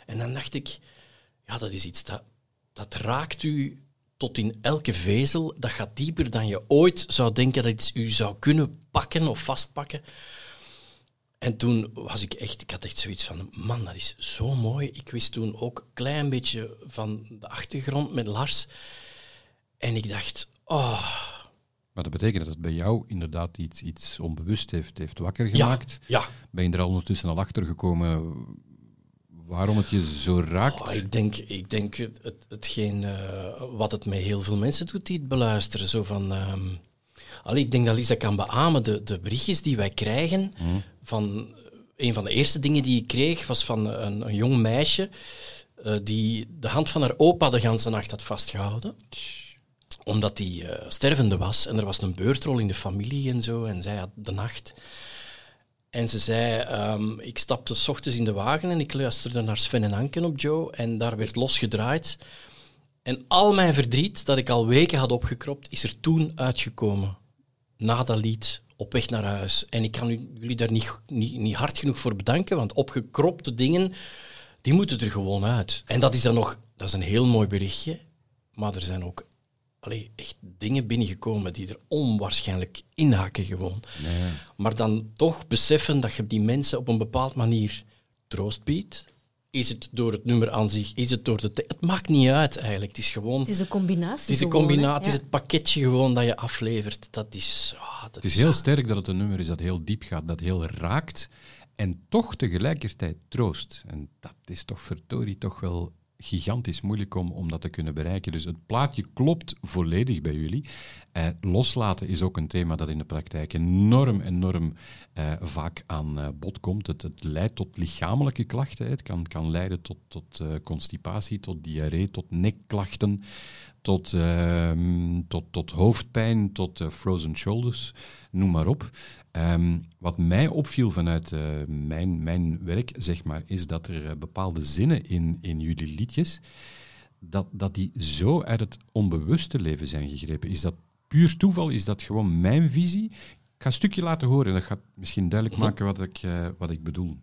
[SPEAKER 4] En dan dacht ik, ja, dat is iets dat, dat raakt u tot in elke vezel. Dat gaat dieper dan je ooit zou denken dat iets u zou kunnen pakken of vastpakken. En toen was ik echt, ik had echt zoiets van, man, dat is zo mooi. Ik wist toen ook een klein beetje van de achtergrond met Lars. En ik dacht, oh,
[SPEAKER 3] Maar dat betekent dat het bij jou inderdaad iets, iets onbewust heeft, heeft wakker gemaakt.
[SPEAKER 4] ja.
[SPEAKER 3] Ben je er al ondertussen al achter gekomen waarom het je zo raakt?
[SPEAKER 4] Oh, ik denk, ik denk het, het, hetgeen eh, wat het met heel veel mensen doet die het beluisteren. Zo van, ehm, allee, ik denk dat Lisa kan beamen, de, de berichtjes die wij krijgen van een van de eerste dingen die ik kreeg was van een, een jong meisje eh, die de hand van haar opa de ganse nacht had vastgehouden. Omdat die eh, stervende was en er was een beurtrol in de familie en zo en zij had de nacht. En ze zei, ehm, ik stapte s ochtends in de wagen en ik luisterde naar Sven en Anken op Joe en daar werd losgedraaid. En al mijn verdriet dat ik al weken had opgekropt, is er toen uitgekomen. Na dat lied, op weg naar huis. En ik kan jullie daar niet, niet, niet hard genoeg voor bedanken, want opgekropte dingen, die moeten er gewoon uit. En dat is dan nog, dat is een heel mooi berichtje, maar er zijn ook allee, echt dingen binnengekomen die er onwaarschijnlijk inhaken gewoon.
[SPEAKER 3] Nee.
[SPEAKER 4] Maar dan toch beseffen dat je die mensen op een bepaalde manier troost biedt. Is het door het nummer aan zich? Is het door de... Het maakt niet uit eigenlijk. Het is gewoon...
[SPEAKER 1] Het is een combinatie.
[SPEAKER 4] Het is een combinatie, het is het pakketje gewoon dat je aflevert. Dat is... ah, dat
[SPEAKER 3] Het is heel sterk dat het een nummer is dat heel diep gaat, dat heel raakt en toch tegelijkertijd troost. En dat is toch verdorie toch wel gigantisch moeilijk om, om dat te kunnen bereiken. Dus het plaatje klopt volledig bij jullie. Eh, loslaten is ook een thema dat in de praktijk enorm, enorm eh, vaak aan eh, bod komt. Het, het leidt tot lichamelijke klachten. Het kan, kan leiden tot, tot eh, constipatie, tot diarree, tot nekklachten tot, ehm, tot, tot hoofdpijn, tot eh, frozen shoulders, noem maar op. Ehm, wat mij opviel vanuit eh, mijn, mijn werk, zeg maar, is dat er eh, bepaalde zinnen in, in jullie liedjes, dat, dat die zo uit het onbewuste leven zijn gegrepen. Is dat puur toeval? Is dat gewoon mijn visie? Ik ga een stukje laten horen, dat gaat misschien duidelijk maken wat ik, eh, wat ik bedoel.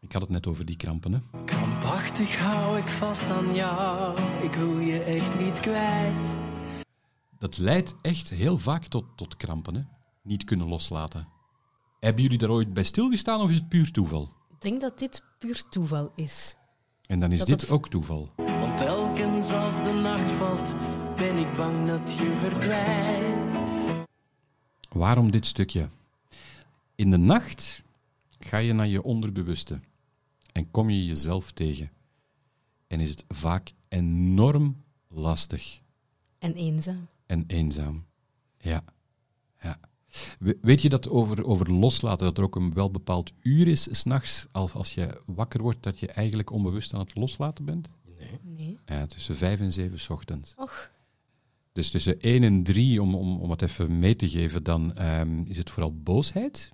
[SPEAKER 3] Ik had het net over die krampen, hè.
[SPEAKER 5] Krampachtig hou ik vast aan jou, ik wil je echt niet kwijt.
[SPEAKER 3] Dat leidt echt heel vaak tot, tot krampen, hè? Niet kunnen loslaten. Hebben jullie daar ooit bij stilgestaan of is het puur toeval?
[SPEAKER 1] Ik denk dat dit puur toeval is.
[SPEAKER 3] En dan is
[SPEAKER 1] Dat
[SPEAKER 3] dit
[SPEAKER 1] het-
[SPEAKER 3] ook toeval.
[SPEAKER 5] Want telkens als de nacht valt, ben ik bang dat je verdwijnt.
[SPEAKER 3] Waarom dit stukje? In de nacht ga je naar je onderbewuste en kom je jezelf tegen. En is het vaak enorm lastig
[SPEAKER 1] En eenzaam.
[SPEAKER 3] en eenzaam. Ja. ja. We- Weet je dat over, over loslaten, dat er ook een wel bepaald uur is, s'nachts, als, als je wakker wordt, dat je eigenlijk onbewust aan het loslaten bent?
[SPEAKER 1] Nee.
[SPEAKER 3] Ja, tussen vijf en zeven 's ochtends.
[SPEAKER 1] Och,
[SPEAKER 3] Dus tussen 1 en 3, om, om, om het even mee te geven, dan ehm, is het vooral boosheid.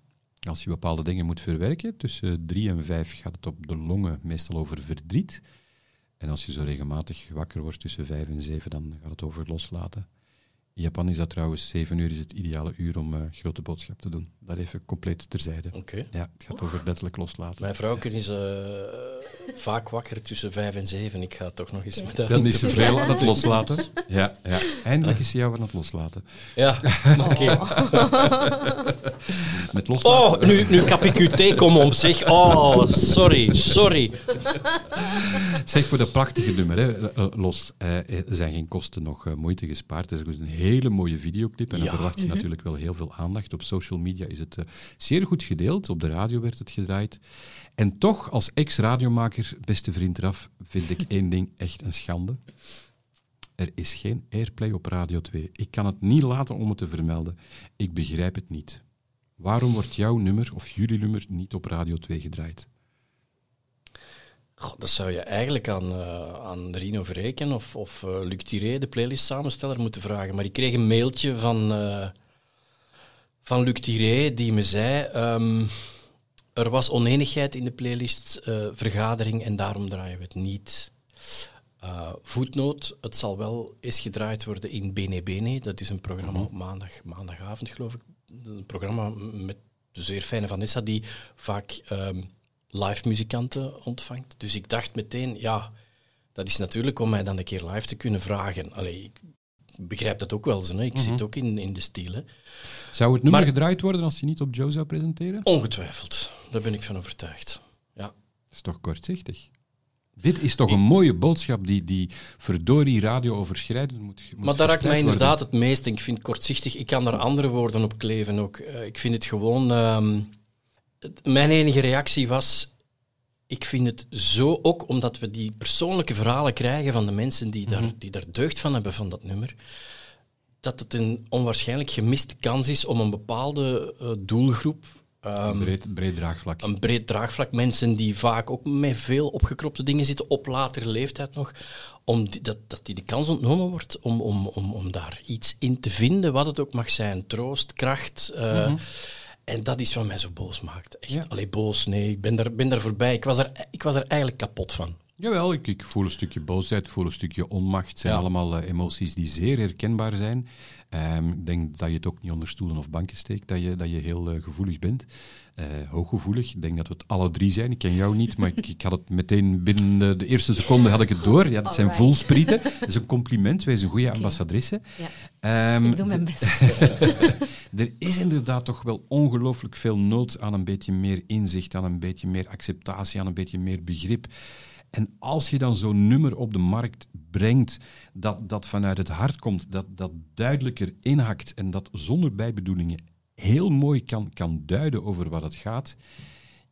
[SPEAKER 3] Als je bepaalde dingen moet verwerken. Tussen 3 en 5 gaat het op de longen meestal over verdriet. En als je zo regelmatig wakker wordt tussen 5 en 7, dan gaat het over loslaten. In Japan is dat trouwens, 7 uur is het ideale uur om eh, grote boodschap te doen. Dat even compleet terzijde.
[SPEAKER 4] Oké.
[SPEAKER 3] Ja, het gaat over letterlijk loslaten.
[SPEAKER 4] Mijn vrouw is eh, vaak wakker tussen vijf en zeven. Ik ga toch nog eens met haar
[SPEAKER 3] Dan is ze veel aan het loslaten. Ja, ja. Eindelijk is ze jou aan het loslaten.
[SPEAKER 4] Ja, oké.
[SPEAKER 3] Met loslaten.
[SPEAKER 4] Oh, nu, nu kap ik uw theekom om, zeg. Oh, sorry, sorry.
[SPEAKER 3] Zeg, voor dat prachtige nummer, hè, eh, los, eh, er zijn geen kosten nog eh, moeite gespaard. Het is ook een hele mooie videoclip en dan
[SPEAKER 4] Ja.
[SPEAKER 3] verwacht je natuurlijk wel heel veel aandacht. Op social media is het eh, zeer goed gedeeld, op de radio werd het gedraaid. En toch, als ex-radiomaker, beste vriend Raf, vind ik één ding echt een schande. Er is geen airplay op Radio 2. Ik kan het niet laten om het te vermelden. Ik begrijp het niet. Waarom wordt jouw nummer of jullie nummer niet op Radio 2 gedraaid?
[SPEAKER 4] Dat zou je eigenlijk aan, eh, aan Rino Verreken of, of eh, Luc Tiré, de playlist samensteller, moeten vragen. Maar ik kreeg een mailtje van, eh, van Luc Tiré die me zei... ehm, er was oneenigheid in de playlistvergadering en daarom draaien we het niet. Voetnoot, het zal wel eens gedraaid worden in Bene Bene. Dat is een programma op maandag, maandagavond, geloof ik. Een programma met de zeer fijne Vanessa, die vaak ehm, live muzikanten ontvangt. Dus ik dacht meteen, ja, dat is natuurlijk om mij dan een keer live te kunnen vragen. Allee, ik begrijp dat ook wel, zo, hè. ik zit ook in, in de stijl.
[SPEAKER 3] Zou het nummer
[SPEAKER 4] Maar-
[SPEAKER 3] gedraaid worden als je niet op Joe zou presenteren?
[SPEAKER 4] Ongetwijfeld, daar ben ik van overtuigd. Ja.
[SPEAKER 3] Dat is toch kortzichtig? Dit is toch een mooie boodschap die, die verdorie radio overschrijdend moet, moet
[SPEAKER 4] Maar daar raakt mij inderdaad het meest. En ik vind kortzichtig. Ik kan daar andere woorden op kleven ook. Eh, ik vind het gewoon. ehm, mijn enige reactie was. Ik vind het zo ook omdat we die persoonlijke verhalen krijgen van de mensen die, daar, die daar deugd van hebben van dat nummer. Dat het een onwaarschijnlijk gemiste kans is om een bepaalde eh, doelgroep Ehm,
[SPEAKER 3] Een breed, breed draagvlak.
[SPEAKER 4] een breed draagvlak. Mensen die vaak ook met veel opgekropte dingen zitten, op latere leeftijd nog, om die, dat, dat die de kans ontnomen wordt om, om, om, om daar iets in te vinden, wat het ook mag zijn. Troost, kracht. eh, En dat is wat mij zo boos maakt. Echt.
[SPEAKER 3] Ja.
[SPEAKER 4] Allee, boos, nee, ik ben daar, ben daar voorbij. Ik was er, ik was er eigenlijk kapot van.
[SPEAKER 3] Jawel, ik, ik voel een stukje boosheid, voel een stukje onmacht. Het zijn
[SPEAKER 4] Ja.
[SPEAKER 3] allemaal eh, emoties die zeer herkenbaar zijn. Ehm, ik denk dat je het ook niet onder stoelen of banken steekt, dat je, dat je heel eh, gevoelig bent. Eh, hooggevoelig. Ik denk dat we het alle drie zijn. Ik ken jou niet, maar ik, ik had het meteen binnen de, de eerste seconde had ik het door. Ja, dat zijn
[SPEAKER 1] Alright.
[SPEAKER 3] voelsprieten. Dat is een compliment. Wij zijn goede ambassadrice.
[SPEAKER 1] Ja,
[SPEAKER 3] Ehm,
[SPEAKER 1] ik doe mijn best.
[SPEAKER 3] er is inderdaad toch wel ongelooflijk veel nood aan een beetje meer inzicht, aan een beetje meer acceptatie, aan een beetje meer begrip. En als je dan zo'n nummer op de markt brengt dat, dat vanuit het hart komt, dat, dat duidelijker inhakt en dat zonder bijbedoelingen heel mooi kan, kan duiden over wat het gaat,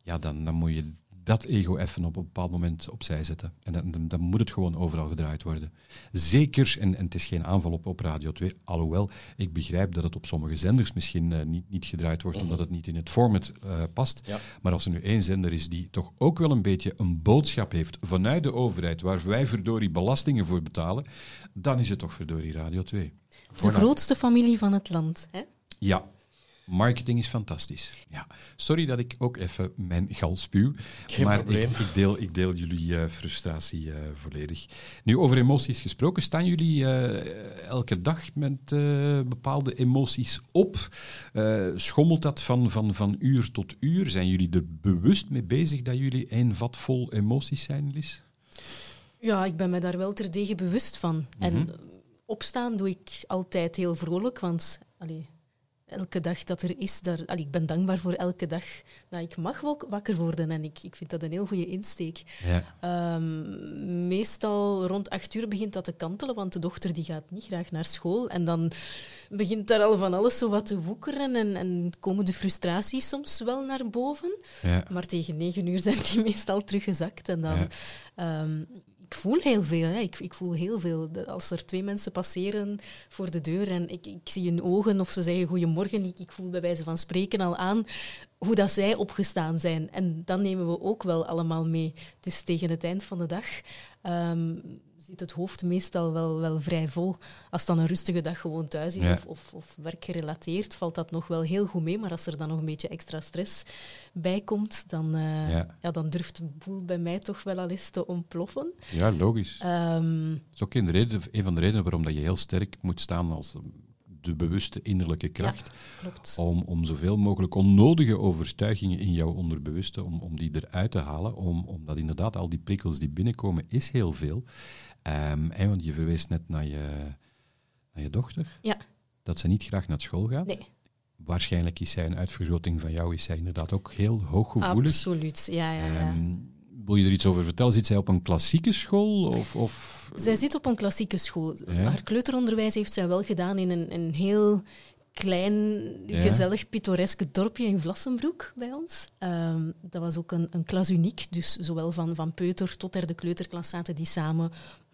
[SPEAKER 3] ja, dan, dan moet je dat ego even op een bepaald moment opzij zetten. En dan, dan, dan moet het gewoon overal gedraaid worden. Zeker, en, en het is geen aanval op, op Radio 2, alhoewel ik begrijp dat het op sommige zenders misschien eh, niet, niet gedraaid wordt, omdat het niet in het format eh, past.
[SPEAKER 4] Ja.
[SPEAKER 3] Maar als er nu één zender is die toch ook wel een beetje een boodschap heeft vanuit de overheid, waar wij verdorie belastingen voor betalen, dan is het toch verdorie Radio 2.
[SPEAKER 1] De grootste familie van het land. Hè?
[SPEAKER 3] Ja, marketing is fantastisch. Ja. Sorry dat ik ook even mijn gal spuw.
[SPEAKER 4] Geen
[SPEAKER 3] maar
[SPEAKER 4] probleem.
[SPEAKER 3] Ik, ik, deel, ik deel jullie eh, frustratie eh, volledig. Nu, over emoties gesproken, staan jullie eh, elke dag met eh, bepaalde emoties op? Eh, schommelt dat van, van, van uur tot uur? Zijn jullie er bewust mee bezig dat jullie een vat vol emoties zijn, Lies?
[SPEAKER 1] Ja, ik ben me daar wel terdege bewust van. En
[SPEAKER 3] Mhm.
[SPEAKER 1] opstaan doe ik altijd heel vrolijk, want allee, elke dag dat er is, daar, allee, ik ben dankbaar voor elke dag dat ik mag wak- wakker worden. En ik, ik vind dat een heel goede insteek.
[SPEAKER 3] Ja.
[SPEAKER 1] Ehm, meestal rond acht uur begint dat te kantelen, want de dochter die gaat niet graag naar school. En dan begint daar al van alles zo wat te woekeren en, en komen de frustraties soms wel naar boven.
[SPEAKER 3] ja.
[SPEAKER 1] Maar tegen negen uur zijn die meestal teruggezakt. En dan,
[SPEAKER 3] Ja.
[SPEAKER 1] ehm, ik voel heel veel. Hè. Ik, ik voel heel veel. Als er twee mensen passeren voor de deur en ik, ik zie hun ogen of ze zeggen goedemorgen, ik, ik voel bij wijze van spreken al aan hoe dat zij opgestaan zijn. En dat nemen we ook wel allemaal mee. Dus tegen het eind van de dag ehm, zit het hoofd meestal wel, wel vrij vol. Als het dan een rustige dag gewoon thuis is
[SPEAKER 3] Ja.
[SPEAKER 1] of, of, of werkgerelateerd, valt dat nog wel heel goed mee. Maar als er dan nog een beetje extra stress bij komt, dan, eh,
[SPEAKER 3] Ja.
[SPEAKER 1] ja. dan durft de boel bij mij toch wel al eens te ontploffen.
[SPEAKER 3] ja, logisch.
[SPEAKER 1] Ehm,
[SPEAKER 3] Dat is ook een, reden, een van de redenen waarom dat je heel sterk moet staan als de bewuste innerlijke kracht. Om, om zoveel mogelijk onnodige overtuigingen in jouw onderbewuste, om, om die eruit te halen. Om, omdat inderdaad al die prikkels die binnenkomen, is heel veel. En want je verwees net naar je, naar je dochter,
[SPEAKER 1] Ja,
[SPEAKER 3] dat ze niet graag naar school gaat.
[SPEAKER 1] nee,
[SPEAKER 3] Waarschijnlijk is zij een uitvergroting van jou, is zij inderdaad ook heel hooggevoelig.
[SPEAKER 1] absoluut. Ja, ja, ja.
[SPEAKER 3] Ehm, wil je er iets over vertellen? Zit zij op een klassieke school? Of, of...
[SPEAKER 1] Zij zit op een klassieke school.
[SPEAKER 3] Ja.
[SPEAKER 1] Haar kleuteronderwijs heeft zij wel gedaan in een, een heel klein,
[SPEAKER 3] Ja.
[SPEAKER 1] gezellig, pittoresk dorpje in Vlassenbroek bij ons. Ehm, dat was ook een, een klas uniek, dus zowel van, van peuter tot derde kleuterklas zaten die samen.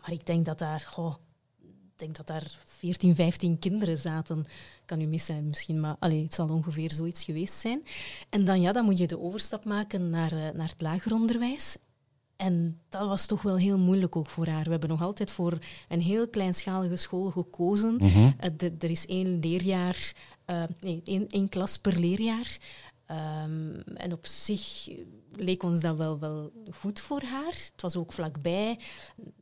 [SPEAKER 1] Maar ik denk dat daar, goh, ik denk dat daar 14, 15 kinderen zaten. Kan u mis zijn misschien, maar allee, het zal ongeveer zoiets geweest zijn. En dan, ja, dan moet je de overstap maken naar, eh, naar het lager onderwijs. En dat was toch wel heel moeilijk ook voor haar. We hebben nog altijd voor een heel kleinschalige school gekozen.
[SPEAKER 3] Mhm.
[SPEAKER 1] Eh, er is één leerjaar, eh, nee, één, één klas per leerjaar. Ehm, en op zich leek ons dat wel, wel goed voor haar. Het was ook vlakbij,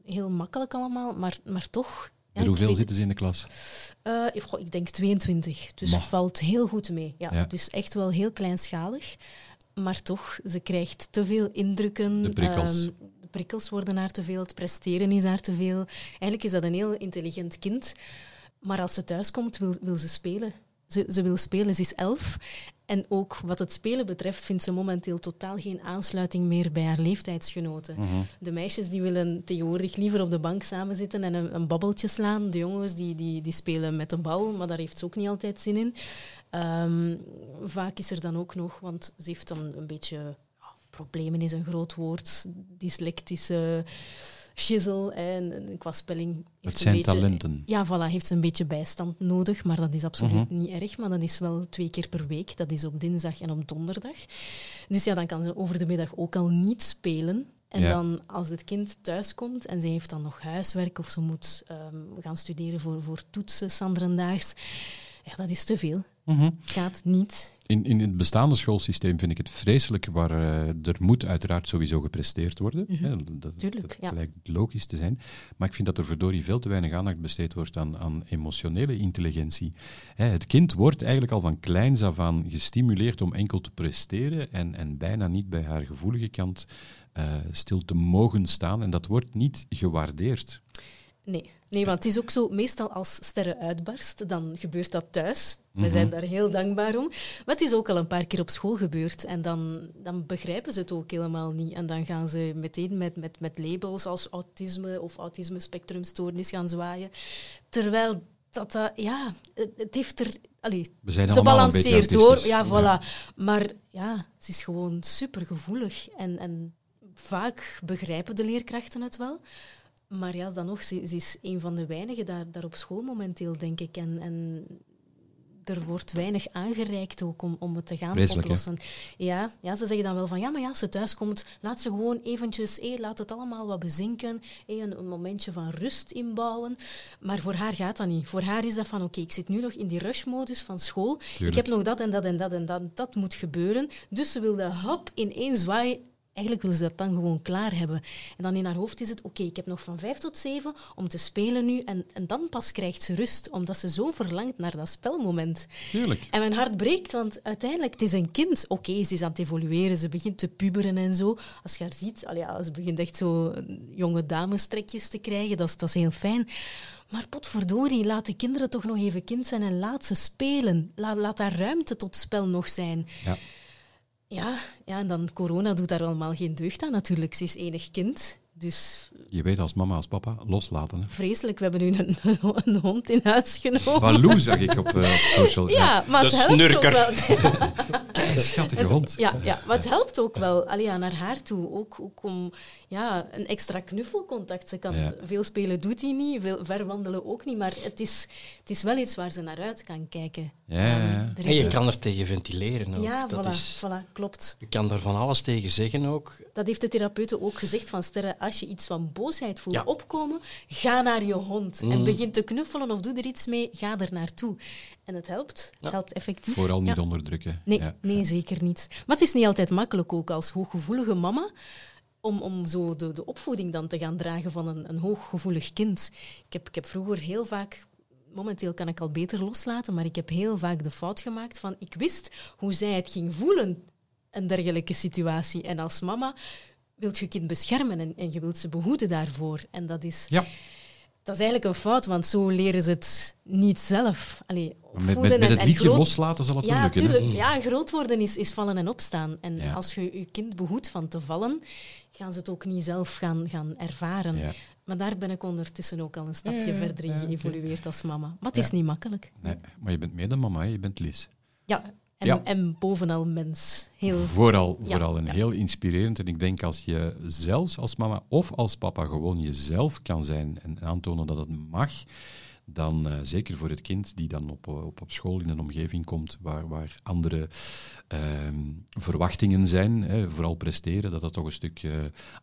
[SPEAKER 1] heel makkelijk allemaal, maar, maar toch. ja,
[SPEAKER 3] hoeveel
[SPEAKER 1] weet-
[SPEAKER 3] zitten ze in de klas?
[SPEAKER 1] eh, ik- goh, ik denk 22, dus
[SPEAKER 3] Ma.
[SPEAKER 1] valt heel goed mee. Ja,
[SPEAKER 3] Ja.
[SPEAKER 1] Dus echt wel heel kleinschalig. Maar toch, ze krijgt te veel indrukken.
[SPEAKER 3] De prikkels.
[SPEAKER 1] Ehm, de prikkels worden haar te veel, het presteren is haar te veel. Eigenlijk is dat een heel intelligent kind. Maar als ze thuiskomt, wil, wil ze spelen. Ze, ze wil spelen, ze is elf. En ook wat het spelen betreft vindt ze momenteel totaal geen aansluiting meer bij haar leeftijdsgenoten. De meisjes die willen tegenwoordig liever op de bank samen zitten en een, een babbeltje slaan. De jongens die, die, die spelen met de bal, maar daar heeft ze ook niet altijd zin in. Ehm, vaak is er dan ook nog, want ze heeft dan een beetje... ja, problemen is een groot woord. Dyslectische shizzle en, qua spelling. heeft
[SPEAKER 3] Het zijn
[SPEAKER 1] beetje-
[SPEAKER 3] talenten.
[SPEAKER 1] Ja, voilà, heeft ze een beetje bijstand nodig, maar dat is absoluut
[SPEAKER 3] Mhm.
[SPEAKER 1] niet erg. Maar dat is wel twee keer per week. Dat is op dinsdag en op donderdag. Dus ja, dan kan ze over de middag ook al niet spelen. En
[SPEAKER 3] Ja.
[SPEAKER 1] dan als het kind thuiskomt en ze heeft dan nog huiswerk of ze moet ehm, gaan studeren voor, voor toetsen, Sanderendaags, ja, dat is te veel.
[SPEAKER 3] Mhm.
[SPEAKER 1] Gaat niet.
[SPEAKER 3] In, in het bestaande schoolsysteem vind ik het vreselijk, waar eh, er moet uiteraard sowieso gepresteerd worden.
[SPEAKER 1] Mhm.
[SPEAKER 3] Hè, dat,
[SPEAKER 1] Tuurlijk,
[SPEAKER 3] dat
[SPEAKER 1] ja.
[SPEAKER 3] lijkt logisch te zijn. Maar ik vind dat er verdorie veel te weinig aandacht besteed wordt aan, aan emotionele intelligentie. Hè, het kind wordt eigenlijk al van kleins af aan gestimuleerd om enkel te presteren en, en bijna niet bij haar gevoelige kant eh, stil te mogen staan. En dat wordt niet gewaardeerd.
[SPEAKER 1] Nee. nee, want het is ook zo, meestal als sterren uitbarst, dan gebeurt dat thuis. We
[SPEAKER 3] Mhm.
[SPEAKER 1] zijn daar heel dankbaar om. Maar het is ook al een paar keer op school gebeurd. En dan, dan begrijpen ze het ook helemaal niet. En dan gaan ze meteen met, met, met labels als autisme of autisme-spectrumstoornis gaan zwaaien. Terwijl dat, dat ja, het, heeft er... Allee,
[SPEAKER 3] We zijn
[SPEAKER 1] ze balanceert hoor, ja,
[SPEAKER 3] Ja.
[SPEAKER 1] voilà. Maar ja, het is gewoon supergevoelig. En, en vaak begrijpen de leerkrachten het wel. Maar ja, dan nog, ze, ze is een van de weinigen daar, daar op school momenteel, denk ik. En, en er wordt weinig aangereikt ook om, om het te gaan
[SPEAKER 3] Vreselijk, hè?
[SPEAKER 1] oplossen. Ja, ja, ze zeggen dan wel van, ja, maar ja, als ze thuis komt, laat ze gewoon eventjes, hé, laat het allemaal wat bezinken, hé, een, een momentje van rust inbouwen. Maar voor haar gaat dat niet. Voor haar is dat van, oké, ik zit nu nog in die rushmodus van school, ik heb nog dat en dat en dat en dat, dat moet gebeuren. Dus ze wil de hap in één zwaai Eigenlijk wil ze dat dan gewoon klaar hebben. En dan in haar hoofd is het, oké, ik heb nog van vijf tot zeven om te spelen nu. En, en dan pas krijgt ze rust, omdat ze zo verlangt naar dat spelmoment.
[SPEAKER 3] Tuurlijk.
[SPEAKER 1] En mijn hart breekt, want uiteindelijk, het is een kind. Oké, ze is aan het evolueren, ze begint te puberen en zo. Als je haar ziet, al ja, ze begint echt zo jonge damestrekjes te krijgen, dat is, dat is heel fijn. Maar potverdorie, laat de kinderen toch nog even kind zijn en laat ze spelen. Laat, laat daar ruimte tot spel nog zijn.
[SPEAKER 3] Ja.
[SPEAKER 1] Ja, ja, en dan corona doet daar allemaal geen deugd aan natuurlijk. Ze is enig kind, dus
[SPEAKER 3] Je weet als mama, als papa, loslaten. Hè.
[SPEAKER 1] vreselijk. We hebben nu een, een hond in huis genomen.
[SPEAKER 3] Baloo zag ik op, eh, op social.
[SPEAKER 1] Ja, maar
[SPEAKER 4] De
[SPEAKER 1] het helpt
[SPEAKER 4] snurker.
[SPEAKER 1] ook wel.
[SPEAKER 3] Kei schattige hond.
[SPEAKER 1] Ja, ja, maar het helpt ook wel allee, ja, naar haar toe. Ook, ook om ja, een extra knuffelcontact. Ze kan
[SPEAKER 3] Ja.
[SPEAKER 1] veel spelen, doet hij niet. Veel verwandelen ook niet. Maar het is, het is wel iets waar ze naar uit kan kijken.
[SPEAKER 3] Ja, ja,
[SPEAKER 1] er
[SPEAKER 4] En je
[SPEAKER 1] een-
[SPEAKER 4] kan er tegen ventileren ook.
[SPEAKER 1] Ja,
[SPEAKER 4] dat
[SPEAKER 1] voilà,
[SPEAKER 4] is,
[SPEAKER 1] voilà, klopt.
[SPEAKER 4] je kan daar van alles tegen zeggen ook.
[SPEAKER 1] Dat heeft de therapeute ook gezegd van Sterre, als je iets van boosheid voelt
[SPEAKER 4] Ja.
[SPEAKER 1] opkomen, ga naar je hond. En
[SPEAKER 4] Mm.
[SPEAKER 1] begin te knuffelen of doe er iets mee, ga er naartoe. En het helpt, het
[SPEAKER 4] Ja.
[SPEAKER 1] helpt effectief.
[SPEAKER 3] Vooral niet
[SPEAKER 1] Ja.
[SPEAKER 3] onderdrukken.
[SPEAKER 1] Nee,
[SPEAKER 3] Ja.
[SPEAKER 1] nee, zeker niet. Maar het is niet altijd makkelijk ook als hooggevoelige mama om, om zo de, de opvoeding dan te gaan dragen van een, een hooggevoelig kind. Ik heb, ik heb vroeger heel vaak, momenteel kan ik al beter loslaten, maar ik heb heel vaak de fout gemaakt van ik wist hoe zij het ging voelen, een dergelijke situatie. En als mama wilt je kind beschermen en, en je wilt ze behoeden daarvoor. En dat is,
[SPEAKER 3] Ja.
[SPEAKER 1] dat is eigenlijk een fout, want zo leren ze het niet zelf. Allee,
[SPEAKER 3] Met, met, met het
[SPEAKER 1] en
[SPEAKER 3] liedje
[SPEAKER 1] groot-
[SPEAKER 3] loslaten zal het wel
[SPEAKER 1] ja,
[SPEAKER 3] lukken. hè?
[SPEAKER 1] tuurlijk. Ja, groot worden is, is vallen en opstaan. En
[SPEAKER 3] Ja.
[SPEAKER 1] als je je kind behoedt van te vallen, gaan ze het ook niet zelf gaan, gaan ervaren.
[SPEAKER 3] Ja.
[SPEAKER 1] Maar daar ben ik ondertussen ook al een stapje
[SPEAKER 3] Ja,
[SPEAKER 1] verder in geëvolueerd als mama. Maar het
[SPEAKER 3] Ja.
[SPEAKER 1] is niet makkelijk.
[SPEAKER 3] Nee, maar je bent meer dan mama, hè. je bent Lies.
[SPEAKER 1] Ja, en,
[SPEAKER 3] Ja.
[SPEAKER 1] en bovenal mens. Heel,
[SPEAKER 3] Vooral,
[SPEAKER 1] Ja,
[SPEAKER 3] vooral en
[SPEAKER 1] ja.
[SPEAKER 3] heel inspirerend. En ik denk als je zelfs als mama of als papa gewoon jezelf kan zijn en aantonen dat het mag, dan eh, zeker voor het kind die dan op, op, op school in een omgeving komt waar, waar andere ehm, verwachtingen zijn, hè, vooral presteren, dat dat toch een stuk eh,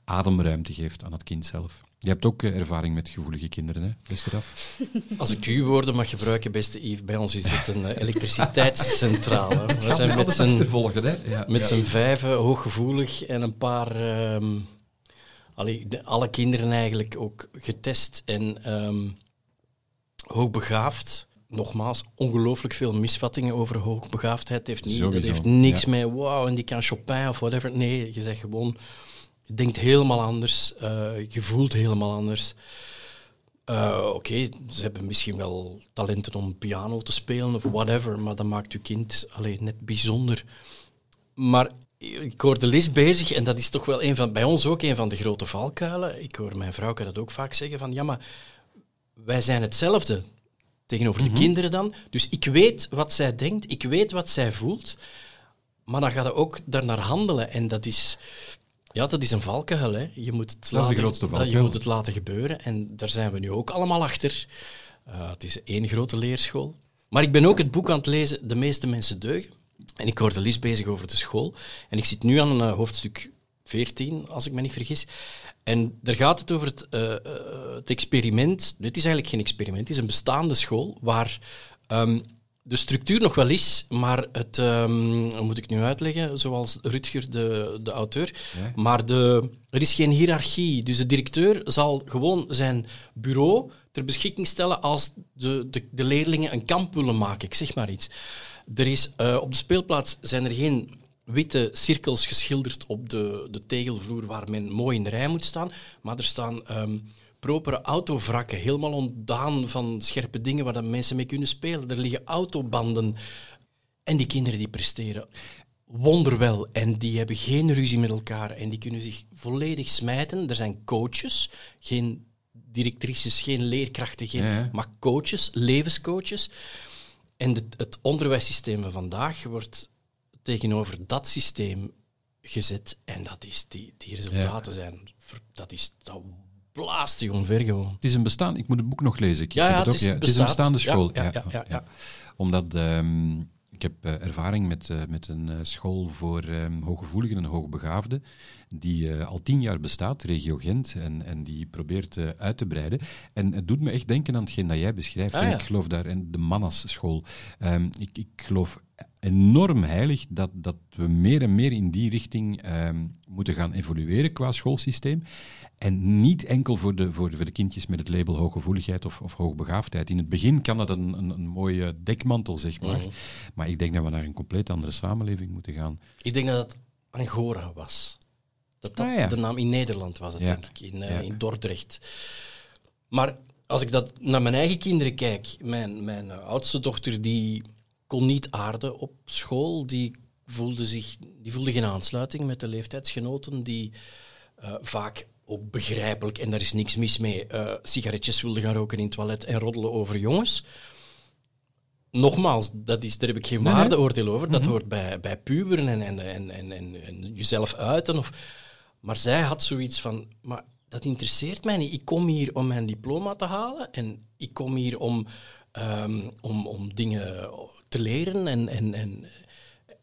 [SPEAKER 3] ademruimte geeft aan het kind zelf. Je hebt ook eh, ervaring met gevoelige kinderen, hè, beste Raf?
[SPEAKER 4] Als ik uw woorden mag gebruiken, beste Yves, bij ons is het een eh, elektriciteitscentrale. We zijn met z'n?
[SPEAKER 3] Ja,
[SPEAKER 4] met
[SPEAKER 3] ja.
[SPEAKER 4] vijven hooggevoelig en een paar... ehm, allee, de- alle kinderen eigenlijk ook getest en ehm, hoogbegaafd. Nogmaals, ongelooflijk veel misvattingen over hoogbegaafdheid. Heeft niet, dat heeft niks
[SPEAKER 3] ja.
[SPEAKER 4] met wow en die kan Chopin of whatever. Nee, je zegt gewoon, je denkt helemaal anders, eh, je voelt helemaal anders. Eh, Oké, ze hebben misschien wel talenten om piano te spelen of whatever, maar dat maakt je kind alleen net bijzonder. Maar ik hoor de Lis bezig en dat is toch wel een van, bij ons ook een van de grote valkuilen. Ik hoor mijn vrouw dat ook vaak zeggen van ja, maar wij zijn hetzelfde tegenover de kinderen dan. Dus ik weet wat zij denkt, ik weet wat zij voelt, maar dan gaat het ook daarnaar handelen. En dat is, Ja, dat is een valkuil. Hè. Je moet het
[SPEAKER 3] de
[SPEAKER 4] laten,
[SPEAKER 3] grootste
[SPEAKER 4] dat-. Je moet het laten gebeuren. En daar zijn we nu ook allemaal achter. Eh, het is één grote leerschool. Maar ik ben ook het boek aan het lezen, De meeste mensen deugen. En ik hoorde Lies bezig over de school. En ik zit nu aan een eh, hoofdstuk 14, als ik me niet vergis. En daar gaat het over het, eh, eh, het experiment. Dit is eigenlijk geen experiment, het is een bestaande school waar ehm, de structuur nog wel is, maar het, ehm, hoe moet ik nu uitleggen, zoals Rutger, de, de auteur,
[SPEAKER 3] Ja.
[SPEAKER 4] maar de, er is geen hiërarchie. Dus de directeur zal gewoon zijn bureau ter beschikking stellen als de, de, de leerlingen een kamp willen maken. Ik zeg maar iets. Er is, eh, op de speelplaats zijn er geen witte cirkels geschilderd op de, de tegelvloer waar men mooi in de rij moet staan, maar er staan ehm, propere autovrakken, helemaal ontdaan van scherpe dingen waar dat mensen mee kunnen spelen. Er liggen autobanden. En die kinderen die presteren wonderwel en die hebben geen ruzie met elkaar en die kunnen zich volledig smijten. Er zijn coaches, geen directrices, geen leerkrachten, geen,
[SPEAKER 3] Ja,
[SPEAKER 4] maar coaches, levenscoaches. En de- het onderwijssysteem van vandaag wordt tegenover dat systeem gezet en dat is, die, die resultaten zijn, dat is, dat blaast je omver gewoon.
[SPEAKER 3] Het is een bestaan. Ik moet het boek nog lezen. Ik
[SPEAKER 4] Ja,
[SPEAKER 3] het ook,
[SPEAKER 4] is-
[SPEAKER 3] ja. Het is een bestaande school.
[SPEAKER 4] ja, ja, ja, ja.
[SPEAKER 3] Omdat ehm, ik heb eh, ervaring met, eh, met een eh, school voor ehm, hooggevoeligen en hoogbegaafden, die al tien jaar bestaat, regio Gent, en, en die probeert uit te breiden. En het doet me echt denken aan hetgeen dat jij beschrijft.
[SPEAKER 4] Ah, ja.
[SPEAKER 3] ik geloof daar in de Mannas school. Ehm, ik, ik geloof enorm heilig dat, dat we meer en meer in die richting ehm, moeten gaan evolueren qua schoolsysteem. En niet enkel voor de, voor de, voor de kindjes met het label hooggevoeligheid of, of hoogbegaafdheid. In het begin kan dat een, een, een mooie dekmantel, zeg maar.
[SPEAKER 4] Mhm.
[SPEAKER 3] Maar ik denk dat we naar een compleet andere samenleving moeten gaan.
[SPEAKER 4] Ik denk dat het Angora was. Dat dat
[SPEAKER 3] Ah, ja.
[SPEAKER 4] de naam in Nederland was,
[SPEAKER 3] Ja.
[SPEAKER 4] denk ik, in, eh,
[SPEAKER 3] Ja.
[SPEAKER 4] in Dordrecht. Maar als ik dat naar mijn eigen kinderen kijk, mijn, mijn eh, oudste dochter die kon niet aarden op school, die voelde, zich, die voelde geen aansluiting met de leeftijdsgenoten, die eh, vaak ook begrijpelijk, en daar is niks mis mee, eh, sigaretjes wilden gaan roken in het toilet en roddelen over jongens. Nogmaals, dat is, daar heb ik geen
[SPEAKER 3] Nee,
[SPEAKER 4] waardeoordeel over. Dat hoort bij, bij puberen en, en, en, en, en, en jezelf uiten. Of, maar zij had zoiets van, maar dat interesseert mij niet. Ik kom hier om mijn diploma te halen en ik kom hier om, ehm, om, om dingen te leren. En, en, en,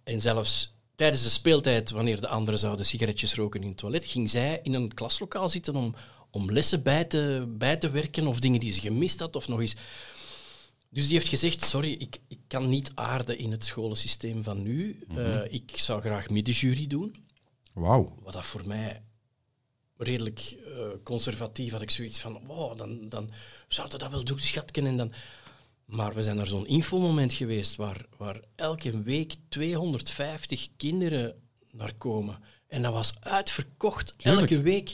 [SPEAKER 4] en zelfs tijdens de speeltijd, wanneer de anderen zouden sigaretjes roken in het toilet, ging zij in een klaslokaal zitten om, om lessen bij te, bij te werken of dingen die ze gemist had of nog eens. Dus die heeft gezegd, sorry, ik, ik kan niet aarden in het scholensysteem van nu. Eh, ik zou graag middenjury doen.
[SPEAKER 3] Wauw.
[SPEAKER 4] Wat dat voor mij redelijk eh, conservatief had ik zoiets van, wow, dan, dan zouden dat wel doen, schatken. En dan... Maar we zijn naar zo'n infomoment geweest waar, waar elke week 250 kinderen naar komen. En dat was uitverkocht,
[SPEAKER 3] Tuurlijk.
[SPEAKER 4] elke week.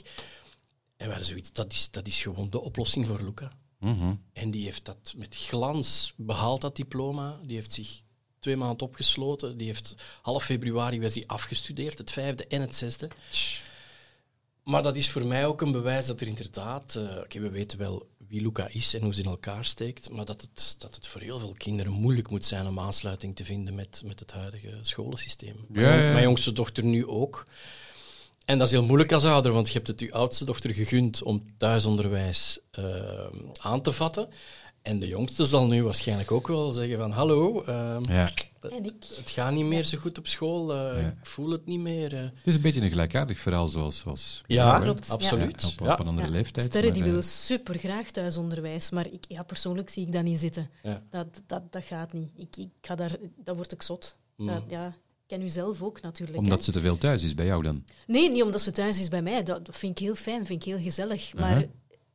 [SPEAKER 4] En we hadden zoiets, dat is, dat is gewoon de oplossing voor Luca.
[SPEAKER 3] Mhm.
[SPEAKER 4] En die heeft dat met glans behaald, dat diploma. Die heeft zich twee maanden opgesloten. Die heeft half februari was die afgestudeerd, het vijfde en het zesde. Maar dat is voor mij ook een bewijs dat er inderdaad... eh, oké, we weten wel wie Luca is en hoe ze in elkaar steekt, maar dat het, dat het voor heel veel kinderen moeilijk moet zijn om aansluiting te vinden met, met het huidige scholensysteem. Mijn
[SPEAKER 3] Ja,
[SPEAKER 4] jong-
[SPEAKER 3] ja.
[SPEAKER 4] Mijn jongste dochter nu ook. En dat is heel moeilijk als ouder, want je hebt het je oudste dochter gegund om thuisonderwijs eh, aan te vatten. En de jongste zal nu waarschijnlijk ook wel zeggen van hallo, eh,
[SPEAKER 3] Ja.
[SPEAKER 1] En ik.
[SPEAKER 4] het gaat niet meer zo goed op school, eh,
[SPEAKER 3] Ja.
[SPEAKER 4] ik voel het niet meer. eh.
[SPEAKER 3] Het is een beetje een gelijkaardig verhaal zoals... zoals
[SPEAKER 4] Ja,
[SPEAKER 1] klopt.
[SPEAKER 4] absoluut.
[SPEAKER 3] Ja, op, een andere
[SPEAKER 1] Ja,
[SPEAKER 3] leeftijd.
[SPEAKER 1] Sterren die
[SPEAKER 3] maar, eh,
[SPEAKER 1] willen super graag thuisonderwijs, maar ik, ja, persoonlijk zie ik dat niet zitten.
[SPEAKER 4] Ja.
[SPEAKER 1] Dat, dat, dat gaat niet. Ik, ik ga daar, dat word ik zot.
[SPEAKER 4] Mm.
[SPEAKER 1] Dat, ja, ik ken u zelf ook natuurlijk. hè.
[SPEAKER 3] Omdat ze te veel thuis is bij jou dan.
[SPEAKER 1] Nee, niet omdat ze thuis is bij mij. Dat, vind ik heel fijn, vind ik heel gezellig. Maar
[SPEAKER 3] Uh-huh.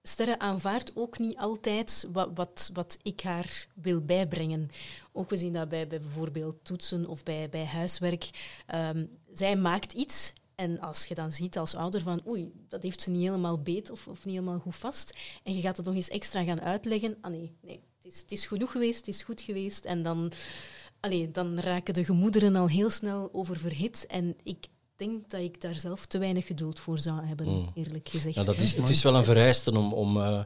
[SPEAKER 1] Sterre aanvaardt ook niet altijd wat, wat, wat ik haar wil bijbrengen. Ook we zien dat bij, bij bijvoorbeeld toetsen of bij, bij huiswerk. Ehm, zij maakt iets en als je dan ziet als ouder van oei, dat heeft ze niet helemaal beet of, of niet helemaal goed vast en je gaat het nog eens extra gaan uitleggen. Ah nee, nee het, is, het is genoeg geweest, het is goed geweest. En dan, allee, dan raken de gemoederen al heel snel oververhit. En ik denk dat ik daar zelf te weinig geduld voor zou hebben,
[SPEAKER 4] Mm.
[SPEAKER 1] eerlijk gezegd.
[SPEAKER 4] Ja, dat is, het is wel een vereiste om, om eh,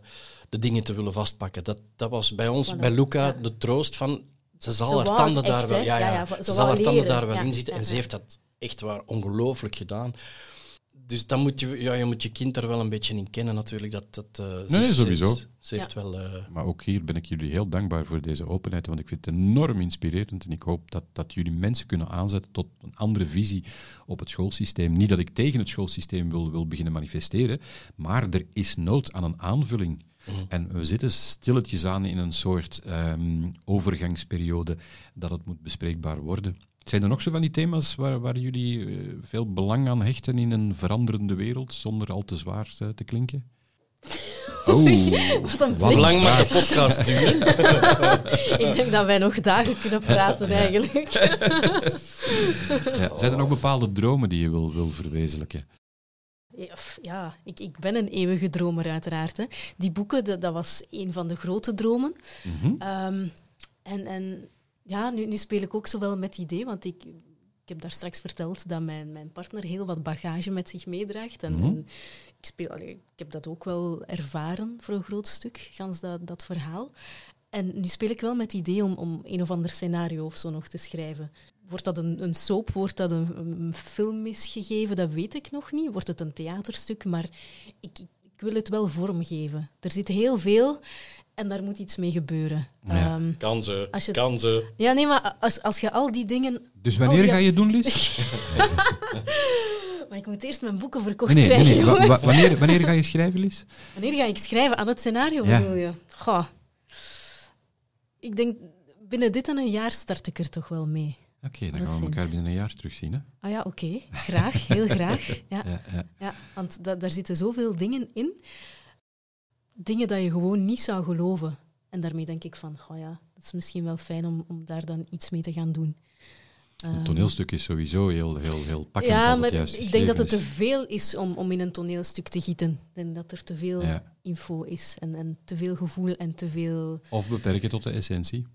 [SPEAKER 4] de dingen te willen vastpakken. Dat, dat was bij ons,
[SPEAKER 1] Voilà,
[SPEAKER 4] bij Luca,
[SPEAKER 1] ja.
[SPEAKER 4] de troost van... Ze zal
[SPEAKER 1] Ze
[SPEAKER 4] haar tanden daar wel, ja,
[SPEAKER 1] Ja,
[SPEAKER 4] ze zal haar tanden daar wel in zitten. En ze heeft dat echt waar ongelooflijk gedaan. Dus dan moet je, ja, je moet je kind daar wel een beetje in kennen natuurlijk. Dat, dat, eh, ze-
[SPEAKER 3] Nee,
[SPEAKER 4] ze-
[SPEAKER 3] sowieso.
[SPEAKER 4] Ze, ze heeft wel... eh,
[SPEAKER 3] Maar ook hier ben ik jullie heel dankbaar voor deze openheid, want ik vind het enorm inspirerend en ik hoop dat, dat jullie mensen kunnen aanzetten tot een andere visie op het schoolsysteem. Niet dat ik tegen het schoolsysteem wil, wil beginnen manifesteren, maar er is nood aan een aanvulling. En we zitten stilletjes aan in een soort ehm, overgangsperiode dat het moet bespreekbaar worden. Zijn er nog zo van die thema's waar, waar jullie eh, veel belang aan hechten in een veranderende wereld, zonder al te zwaar eh, te klinken? Oh,
[SPEAKER 1] Wat een
[SPEAKER 3] wat
[SPEAKER 4] lang
[SPEAKER 3] een
[SPEAKER 4] mag de podcast duren?
[SPEAKER 1] Ik denk dat wij nog dagen kunnen praten, eigenlijk.
[SPEAKER 3] Ja, zijn er nog bepaalde dromen die je wil, wil verwezenlijken?
[SPEAKER 1] Ja, ik, ik ben een eeuwige dromer, uiteraard. Hè. Die boeken, dat, dat was een van de grote dromen.
[SPEAKER 3] Mhm.
[SPEAKER 1] Ehm, en en ja, nu, nu speel ik ook zo wel met het idee, want ik, ik heb daar straks verteld dat mijn, mijn partner heel wat bagage met zich meedraagt. En,
[SPEAKER 3] Mhm.
[SPEAKER 1] en ik, speel, allee, ik heb dat ook wel ervaren voor een groot stuk, gans dat, dat verhaal. En nu speel ik wel met het idee om, om een of ander scenario of zo nog te schrijven. Wordt dat een, een soap, wordt dat een, een film is gegeven, dat weet ik nog niet. Wordt het een theaterstuk, maar ik, ik, ik wil het wel vormgeven. Er zit heel veel en daar moet iets mee gebeuren.
[SPEAKER 3] Ja.
[SPEAKER 1] Ehm,
[SPEAKER 4] Kan ze,
[SPEAKER 1] Als je-
[SPEAKER 4] kan ze.
[SPEAKER 1] ja, nee, maar als, als je al die dingen...
[SPEAKER 3] Dus wanneer
[SPEAKER 1] Oh, ja.
[SPEAKER 3] ga je doen, Lies?
[SPEAKER 1] Maar ik moet eerst mijn boeken verkocht
[SPEAKER 3] Nee, nee, nee,
[SPEAKER 1] krijgen,
[SPEAKER 3] nee. Wanneer, wanneer ga je schrijven, Lies?
[SPEAKER 1] Wanneer ga ik schrijven aan het scenario,
[SPEAKER 3] Ja.
[SPEAKER 1] bedoel je? Goh. Ik denk, binnen dit en een jaar start ik er toch wel mee.
[SPEAKER 3] Oké, dan gaan we elkaar binnen een jaar terugzien. Hè?
[SPEAKER 1] Ah ja, oké. Graag, heel graag. Ja,
[SPEAKER 3] Ja, ja.
[SPEAKER 1] ja want da- daar zitten zoveel dingen in. Dingen dat je gewoon niet zou geloven. En daarmee denk ik van, goh ja, dat is misschien wel fijn om, om daar dan iets mee te gaan doen.
[SPEAKER 3] Een
[SPEAKER 1] Ehm,
[SPEAKER 3] toneelstuk is sowieso heel, heel, heel pakkend
[SPEAKER 1] ja,
[SPEAKER 3] als
[SPEAKER 1] maar
[SPEAKER 3] het juist
[SPEAKER 1] ik denk dat het te veel is om, om in een toneelstuk te gieten. Ik denk dat er te veel.
[SPEAKER 3] Ja.
[SPEAKER 1] info is en, en te veel gevoel en te veel...
[SPEAKER 3] Of beperken tot de essentie.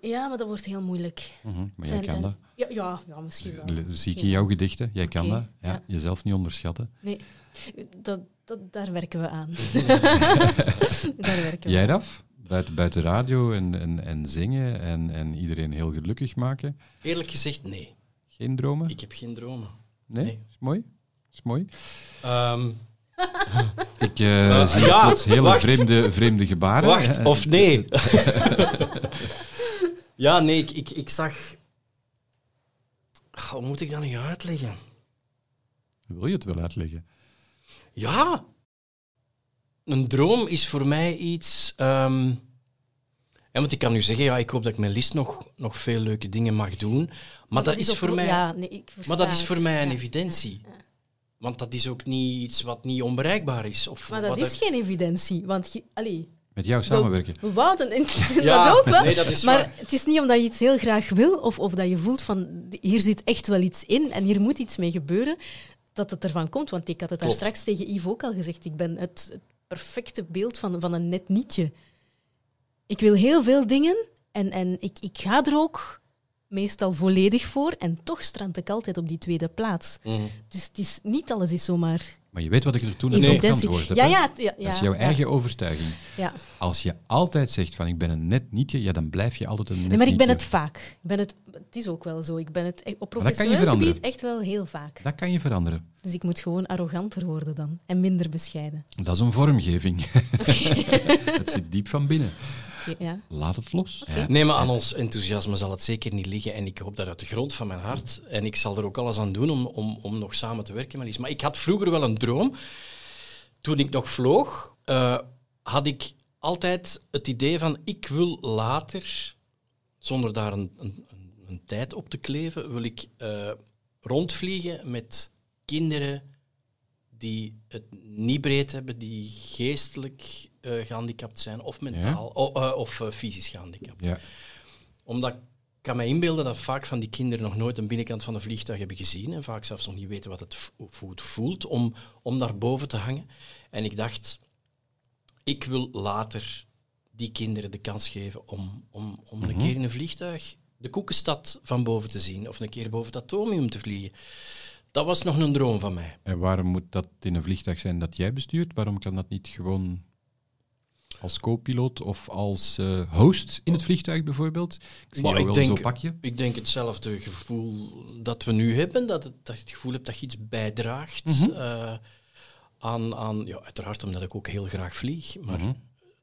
[SPEAKER 1] Ja, maar dat wordt heel moeilijk.
[SPEAKER 3] Mhm, Maar jij kan dat.
[SPEAKER 1] Ja, ja, ja misschien wel.
[SPEAKER 3] Zie ik in jouw gedichten. Jij kan dat. Ja,
[SPEAKER 1] ja.
[SPEAKER 3] Jezelf niet onderschatten.
[SPEAKER 1] Nee, dat, dat, daar werken we aan. daar werken we
[SPEAKER 3] Jij. Raf? Buiten, buiten radio en, en, en zingen en, en iedereen heel gelukkig maken.
[SPEAKER 4] Eerlijk gezegd, nee.
[SPEAKER 3] Geen dromen?
[SPEAKER 4] Ik heb geen dromen.
[SPEAKER 3] Nee?
[SPEAKER 4] nee.
[SPEAKER 3] Is mooi? Is mooi.
[SPEAKER 4] Ehm,
[SPEAKER 3] Ik eh,
[SPEAKER 4] Eh,
[SPEAKER 3] zie
[SPEAKER 4] ja,
[SPEAKER 3] plots hele
[SPEAKER 4] wacht.
[SPEAKER 3] vreemde, vreemde gebaren.
[SPEAKER 4] wacht,
[SPEAKER 3] Eh,
[SPEAKER 4] of nee? ja, nee, ik, ik, ik zag... Hoe moet ik dat nu uitleggen?
[SPEAKER 3] Wil je het wel uitleggen?
[SPEAKER 4] Ja. Een droom is voor mij iets. ehm, en want ik kan nu zeggen, ja, ik hoop dat ik mijn list nog, nog veel leuke dingen mag doen. Maar dat, is voor mij,
[SPEAKER 1] Ja, nee, ik
[SPEAKER 4] maar dat is voor mij een
[SPEAKER 1] Ja,
[SPEAKER 4] evidentie.
[SPEAKER 1] ja, ja.
[SPEAKER 4] Want dat is ook niet iets wat niet onbereikbaar is. Of
[SPEAKER 1] Maar dat
[SPEAKER 4] wat
[SPEAKER 1] is
[SPEAKER 4] er-
[SPEAKER 1] geen evidentie. Want je- allee,
[SPEAKER 3] Met jou samenwerken.
[SPEAKER 1] we wouden en
[SPEAKER 4] Ja,
[SPEAKER 1] dat ook wel.
[SPEAKER 4] nee, dat is
[SPEAKER 1] maar
[SPEAKER 4] waar.
[SPEAKER 1] het is niet omdat je iets heel graag wil of, of dat je voelt van hier zit echt wel iets in en hier moet iets mee gebeuren, dat het ervan komt. Want ik had het daar
[SPEAKER 4] Klopt.
[SPEAKER 1] straks tegen Yves ook al gezegd. Ik ben het, het perfecte beeld van, van een net nietje. Ik wil heel veel dingen en, en ik, ik ga er ook meestal volledig voor en toch strand ik altijd op die tweede plaats.
[SPEAKER 4] Mhm.
[SPEAKER 1] Dus het is, niet alles is zomaar
[SPEAKER 3] Maar je weet wat ik er toen net op
[SPEAKER 1] evidentie.
[SPEAKER 3] geantwoord heb.
[SPEAKER 1] ja, ja, ja, ja,
[SPEAKER 3] dat is jouw
[SPEAKER 1] ja,
[SPEAKER 3] eigen overtuiging.
[SPEAKER 1] Ja.
[SPEAKER 3] Als je altijd zegt van ik ben een net nietje, ja, dan blijf je altijd een net
[SPEAKER 1] Nee, maar ik ben
[SPEAKER 3] nietje.
[SPEAKER 1] het vaak. Ik ben het, het is ook wel zo. Ik ben het op
[SPEAKER 3] dat
[SPEAKER 1] professioneel gebied echt wel heel vaak.
[SPEAKER 3] Dat kan je veranderen.
[SPEAKER 1] Dus ik moet gewoon arroganter worden dan. En minder bescheiden.
[SPEAKER 3] Dat is een vormgeving. het zit diep van binnen.
[SPEAKER 1] Ja.
[SPEAKER 3] Laat het los. Ja.
[SPEAKER 4] Nee, maar aan ons enthousiasme zal het zeker niet liggen. En ik hoop dat uit de grond van mijn hart. En ik zal er ook alles aan doen om, om, om nog samen te werken met Lies. Maar ik had vroeger wel een droom. Toen ik nog vloog, eh, had ik altijd het idee van... Ik wil later, zonder daar een, een, een, een tijd op te kleven, wil ik eh, rondvliegen met kinderen die het niet breed hebben, die geestelijk eh, gehandicapt zijn, of mentaal, o- eh, of eh, fysisch gehandicapt
[SPEAKER 3] Ja.
[SPEAKER 4] omdat ik kan me inbeelden dat vaak van die kinderen nog nooit een binnenkant van een vliegtuig hebben gezien en vaak zelfs nog niet weten wat het, hoe het voelt om, om daar boven te hangen. En ik dacht, ik wil later die kinderen de kans geven om, om, om een keer in een vliegtuig de koekenstad van boven te zien of een keer boven het atomium te vliegen. Dat was nog een droom van mij.
[SPEAKER 3] En waarom moet dat in een vliegtuig zijn dat jij bestuurt? Waarom kan dat niet gewoon... als co-piloot of als eh, host in het vliegtuig bijvoorbeeld? Ik zie
[SPEAKER 4] Maar ik
[SPEAKER 3] wel
[SPEAKER 4] denk-
[SPEAKER 3] pakje.
[SPEAKER 4] Ik denk hetzelfde gevoel dat we nu hebben, dat, het, dat je het gevoel hebt dat je iets bijdraagt
[SPEAKER 3] Mhm.
[SPEAKER 4] eh, aan, aan, ja, uiteraard omdat ik ook heel graag vlieg, maar
[SPEAKER 3] Mhm.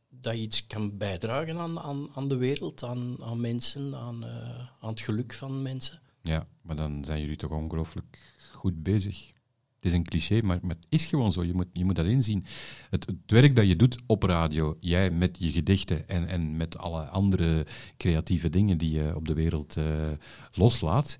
[SPEAKER 4] dat je iets kan bijdragen aan, aan, aan de wereld, aan, aan mensen, aan, eh, aan het geluk van mensen.
[SPEAKER 3] Ja, maar dan zijn jullie toch ongelooflijk goed bezig. Het is een cliché, maar, het is gewoon zo. Je moet, je moet dat inzien. Het, het werk dat je doet op radio, jij met je gedichten en, en met alle andere creatieve dingen die je op de wereld eh, loslaat.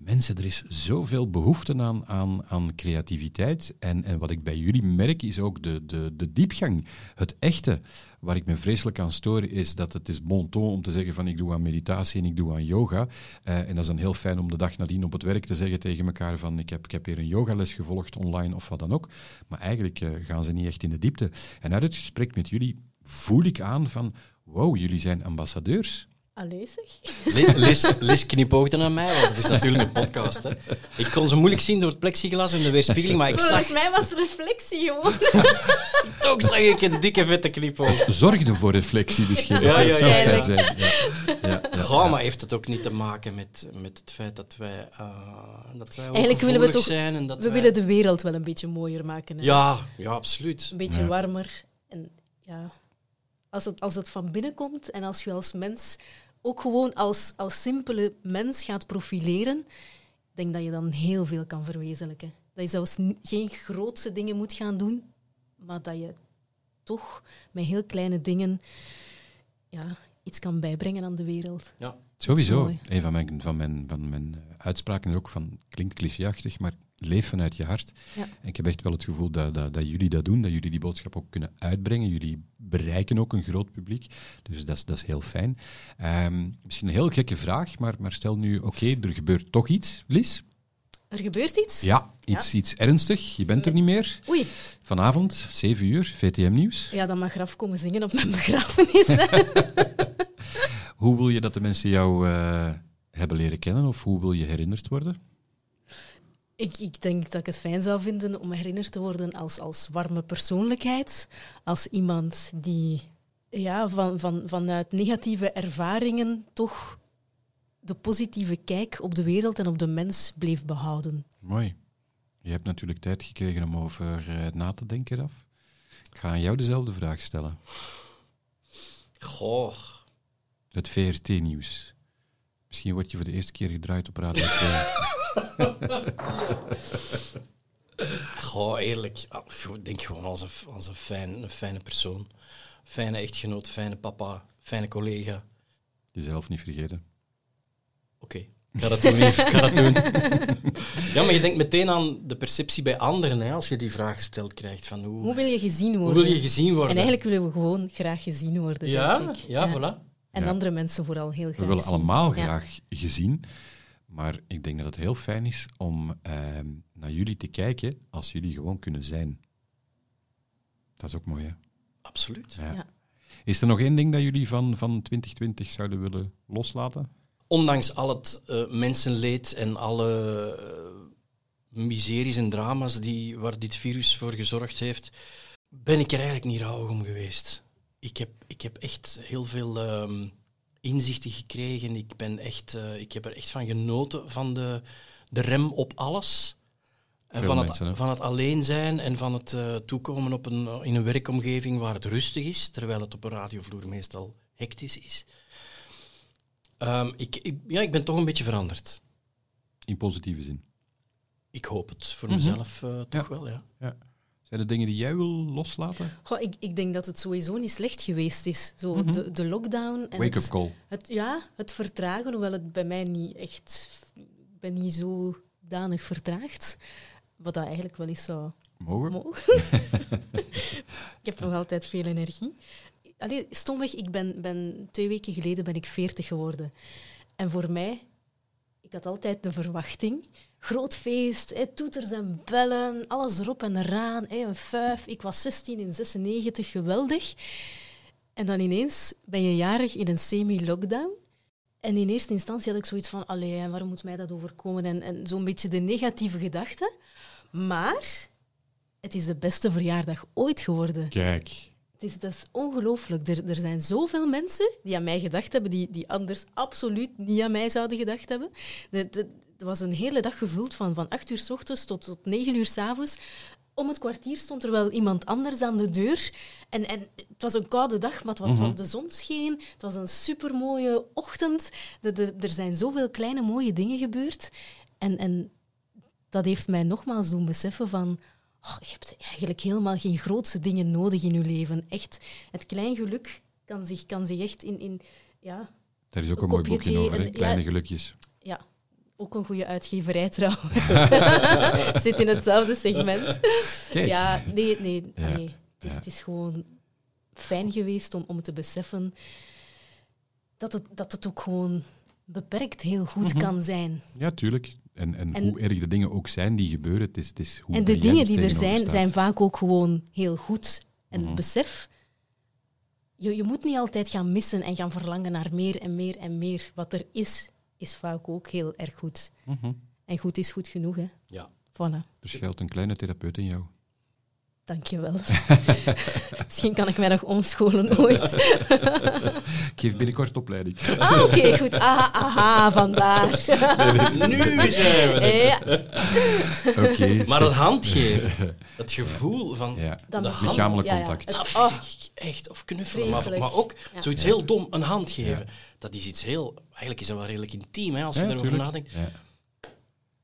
[SPEAKER 3] Mensen, er is zoveel behoefte aan, aan, aan creativiteit. En, en wat ik bij jullie merk, is ook de, de, de diepgang. Het echte. Waar ik me vreselijk aan stoor, is dat het is bon ton om te zeggen van ik doe aan meditatie en ik doe aan yoga. Eh, en dat is dan heel fijn om de dag nadien op het werk te zeggen tegen elkaar van ik heb, ik heb hier een yogales gevolgd online of wat dan ook. Maar eigenlijk eh, gaan ze niet echt in de diepte. En uit het gesprek met jullie voel ik aan van wow, jullie zijn ambassadeurs.
[SPEAKER 4] Liz, Liz, Liz knipoogde naar mij, want het is natuurlijk een podcast. Hè. Ik kon ze moeilijk zien door het plexiglas en de weerspiegeling, maar ik zag,
[SPEAKER 1] Volgens mij was het reflectie gewoon.
[SPEAKER 4] toch zag ik een dikke vette knipoog.
[SPEAKER 3] Zorgde voor reflectie misschien.
[SPEAKER 4] Ja, ja, ja,
[SPEAKER 1] ja.
[SPEAKER 3] Ja,
[SPEAKER 4] heeft het ook niet te maken met, met het feit dat wij, eh dat wij
[SPEAKER 1] Eigenlijk willen we toch-
[SPEAKER 4] zijn en dat
[SPEAKER 1] We
[SPEAKER 4] wij-
[SPEAKER 1] willen de wereld wel een beetje mooier maken. Hè?
[SPEAKER 4] Ja, ja, absoluut.
[SPEAKER 1] Een beetje
[SPEAKER 3] Ja.
[SPEAKER 1] warmer. En ja, als het, als het van binnen komt en als je als mens ook gewoon als, als simpele mens gaat profileren, ik denk dat je dan heel veel kan verwezenlijken. Dat je zelfs geen grootse dingen moet gaan doen, maar dat je toch met heel kleine dingen ja, iets kan bijbrengen aan de wereld.
[SPEAKER 4] Ja.
[SPEAKER 3] Sowieso. Een van mijn, van mijn, van mijn eh, uitspraken is ook van, klinkt clichéachtig, maar leef vanuit je hart.
[SPEAKER 1] Ja.
[SPEAKER 3] En ik heb echt wel het gevoel dat, dat, dat jullie dat doen, dat jullie die boodschap ook kunnen uitbrengen. Jullie bereiken ook een groot publiek, dus dat is, dat is heel fijn. Ehm, misschien een heel gekke vraag, maar, maar stel nu, oké, er gebeurt toch iets, Lies?
[SPEAKER 1] Er gebeurt iets?
[SPEAKER 3] Ja, iets, iets ernstig. Je bent er niet meer.
[SPEAKER 1] Oei,
[SPEAKER 3] Vanavond, 7 uur, VTM Nieuws.
[SPEAKER 1] ja, dan mag Graf komen zingen op mijn begrafenis.
[SPEAKER 3] Hoe wil je dat de mensen jou eh, hebben leren kennen, of hoe wil je herinnerd worden?
[SPEAKER 1] Ik, ik denk dat ik het fijn zou vinden om herinnerd te worden als, als warme persoonlijkheid. Als iemand die ja, van, van, vanuit negatieve ervaringen toch de positieve kijk op de wereld en op de mens bleef behouden.
[SPEAKER 3] Mooi. Je hebt natuurlijk tijd gekregen om over eh, na te denken, Raf. Ik ga aan jou dezelfde vraag stellen.
[SPEAKER 4] Goh.
[SPEAKER 3] Het VRT-nieuws. Misschien word je voor de eerste keer gedraaid op Radio 2.
[SPEAKER 4] Goh, eerlijk. Ik denk gewoon als een, als een, fijn, een fijne persoon. Fijne echtgenoot, fijne papa, fijne collega.
[SPEAKER 3] Jezelf niet vergeten.
[SPEAKER 4] Oké, ik ga dat doen, Yves. Ik ga dat doen. Ja, maar je denkt meteen aan de perceptie bij anderen, hè, als je die vraag gesteld krijgt. Van hoe,
[SPEAKER 1] Hoe wil je gezien
[SPEAKER 4] hoe
[SPEAKER 1] worden?
[SPEAKER 4] wil je gezien worden?
[SPEAKER 1] En eigenlijk willen we gewoon graag gezien worden.
[SPEAKER 4] ja,
[SPEAKER 1] denk ik.
[SPEAKER 4] ja, voilà.
[SPEAKER 1] En
[SPEAKER 3] Ja.
[SPEAKER 1] andere mensen vooral heel graag
[SPEAKER 3] We willen
[SPEAKER 1] zien.
[SPEAKER 3] allemaal
[SPEAKER 1] Ja.
[SPEAKER 3] graag gezien. Maar ik denk dat het heel fijn is om ehm, naar jullie te kijken als jullie gewoon kunnen zijn. Dat is ook mooi, hè?
[SPEAKER 4] Absoluut.
[SPEAKER 3] Ja.
[SPEAKER 1] Ja.
[SPEAKER 3] Is er nog één ding dat jullie van, van 2020 zouden willen loslaten?
[SPEAKER 4] Ondanks al het eh, mensenleed en alle eh, miseries en drama's die, waar dit virus voor gezorgd heeft, ben ik er eigenlijk niet rouwig om geweest. Ik heb, ik heb echt heel veel ehm, inzichten gekregen. Ik, ben echt, eh, ik heb er echt van genoten, van de, de rem op alles. En
[SPEAKER 3] Veel
[SPEAKER 4] van,
[SPEAKER 3] mensen, hè?
[SPEAKER 4] het, van het alleen zijn en van het eh, toekomen op een, in een werkomgeving waar het rustig is, terwijl het op een radiovloer meestal hectisch is. Ehm, ik, ik, ja, ik ben toch een beetje veranderd.
[SPEAKER 3] In positieve zin.
[SPEAKER 4] Ik hoop het voor
[SPEAKER 3] Mhm.
[SPEAKER 4] mezelf eh, toch
[SPEAKER 3] Ja.
[SPEAKER 4] wel, ja.
[SPEAKER 3] Zijn er dingen die jij wil loslaten?
[SPEAKER 1] Goh, ik, ik denk dat het sowieso niet slecht geweest is. Zo,
[SPEAKER 3] Mhm.
[SPEAKER 1] de, de lockdown en
[SPEAKER 3] Wake-up
[SPEAKER 1] het,
[SPEAKER 3] call.
[SPEAKER 1] het, ja, het vertragen, hoewel het bij mij niet echt... Ik ben niet zo danig vertraagd. Wat dat eigenlijk wel eens zou
[SPEAKER 3] Mogen?
[SPEAKER 1] mogen. ik heb nog altijd veel energie. Allee, stomweg, ik ben, ben, twee weken geleden ben ik 40 geworden. En voor mij, ik had altijd de verwachting, groot feest, hè, toeters en bellen, alles erop en eraan, hè, een fuif. Ik was 16 in 96, geweldig. En dan ineens ben je jarig in een semi-lockdown. En in eerste instantie had ik zoiets van, allee, waarom moet mij dat overkomen? En, en zo'n beetje de negatieve gedachte. Maar het is de beste verjaardag ooit geworden.
[SPEAKER 3] Kijk.
[SPEAKER 1] Het is, dat is ongelooflijk. Er, er zijn zoveel mensen die aan mij gedacht hebben, die, die anders absoluut niet aan mij zouden gedacht hebben. De, de, het was een hele dag gevuld van, van 8 uur s ochtends tot, tot 9 uur s avonds. Om het kwartier stond er wel iemand anders aan de deur. En, en het was een koude dag, maar het was, was de zon scheen. Het was een supermooie ochtend. De, de, er zijn zoveel kleine mooie dingen gebeurd. En, en dat heeft mij nogmaals doen beseffen van... Oh, je hebt eigenlijk helemaal geen grootste dingen nodig in je leven. Echt, het klein geluk kan zich, kan zich echt in... in ja,
[SPEAKER 3] Daar is ook
[SPEAKER 1] Een
[SPEAKER 3] mooi boekje over,
[SPEAKER 1] en-
[SPEAKER 3] kleine
[SPEAKER 1] ja.
[SPEAKER 3] gelukjes.
[SPEAKER 1] Ook een goede uitgeverij trouwens. Zit in hetzelfde segment.
[SPEAKER 3] Kijk,
[SPEAKER 1] Ja, nee, nee.
[SPEAKER 3] Ja,
[SPEAKER 1] nee. Het, is,
[SPEAKER 3] ja.
[SPEAKER 1] het is gewoon fijn geweest om, om te beseffen dat het, dat het ook gewoon beperkt heel goed
[SPEAKER 3] Mhm.
[SPEAKER 1] kan zijn.
[SPEAKER 3] ja, tuurlijk. En, en,
[SPEAKER 1] En-
[SPEAKER 3] hoe erg de dingen ook zijn die gebeuren, het is, het is hoe
[SPEAKER 1] en de
[SPEAKER 3] er
[SPEAKER 1] dingen die er
[SPEAKER 3] tegenover
[SPEAKER 1] zijn,
[SPEAKER 3] staat.
[SPEAKER 1] zijn vaak ook gewoon heel goed. En
[SPEAKER 3] Mhm.
[SPEAKER 1] besef, je, je moet niet altijd gaan missen en gaan verlangen naar meer en meer en meer. Wat er is, is vaak ook heel erg goed.
[SPEAKER 3] Mhm.
[SPEAKER 1] En goed is goed genoeg, hè.
[SPEAKER 4] Ja.
[SPEAKER 1] Voilà.
[SPEAKER 3] Er schuilt een kleine therapeut in jou.
[SPEAKER 1] Dankjewel. Misschien kan ik mij nog omscholen ooit.
[SPEAKER 3] Ik geef binnenkort opleiding.
[SPEAKER 1] Ah, oké, goed. Aha, aha, vandaar.
[SPEAKER 4] Nu zijn we er.
[SPEAKER 1] Ja,
[SPEAKER 3] Oké.
[SPEAKER 4] Maar het handgeven, het gevoel van...
[SPEAKER 3] Ja,
[SPEAKER 4] De hand-
[SPEAKER 3] lichamelijk
[SPEAKER 1] ja, ja.
[SPEAKER 3] contact.
[SPEAKER 4] Dat
[SPEAKER 1] oh,
[SPEAKER 4] vind ik echt, of knuffelen, maar, maar ook
[SPEAKER 1] Ja.
[SPEAKER 4] zoiets heel dom, een hand geven. Dat is iets heel... Eigenlijk is dat wel redelijk intiem, hè, als je
[SPEAKER 3] Ja,
[SPEAKER 4] erover
[SPEAKER 3] tuurlijk.
[SPEAKER 4] nadenkt.
[SPEAKER 3] Ja,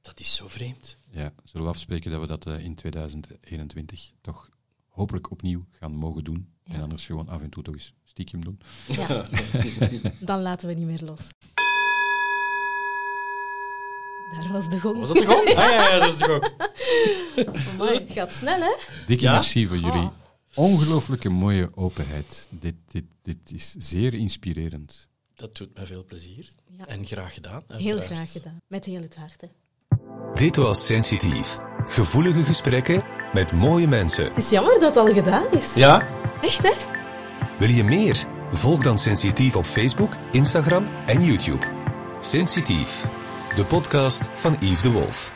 [SPEAKER 4] Dat is zo vreemd.
[SPEAKER 3] ja. Zullen we afspreken dat we dat eh, in 2021 toch hopelijk opnieuw gaan mogen doen?
[SPEAKER 1] Ja.
[SPEAKER 3] En anders gewoon af en toe toch eens stiekem doen.
[SPEAKER 1] ja. Dan laten we niet meer los. Daar was de gong.
[SPEAKER 4] Was dat toch ook? Ah, ja, ja, dat is toch ook.
[SPEAKER 1] Amai, gaat snel, hè?
[SPEAKER 3] Dikke
[SPEAKER 4] Ja?
[SPEAKER 3] merci voor jullie
[SPEAKER 1] Oh.
[SPEAKER 3] ongelooflijke mooie openheid. Dit, dit, dit is zeer inspirerend.
[SPEAKER 4] Dat doet mij veel plezier.
[SPEAKER 1] Ja.
[SPEAKER 4] En graag gedaan.
[SPEAKER 1] Heel graag gedaan. Met heel het hart, hè.
[SPEAKER 2] Dit was Sensitief. Gevoelige gesprekken met mooie mensen.
[SPEAKER 1] Het is jammer dat het al gedaan is.
[SPEAKER 4] Ja?
[SPEAKER 1] Echt, hè?
[SPEAKER 2] Wil je meer? Volg dan Sensitief op Facebook, Instagram en YouTube. Sensitief, de podcast van Yves de Wolf.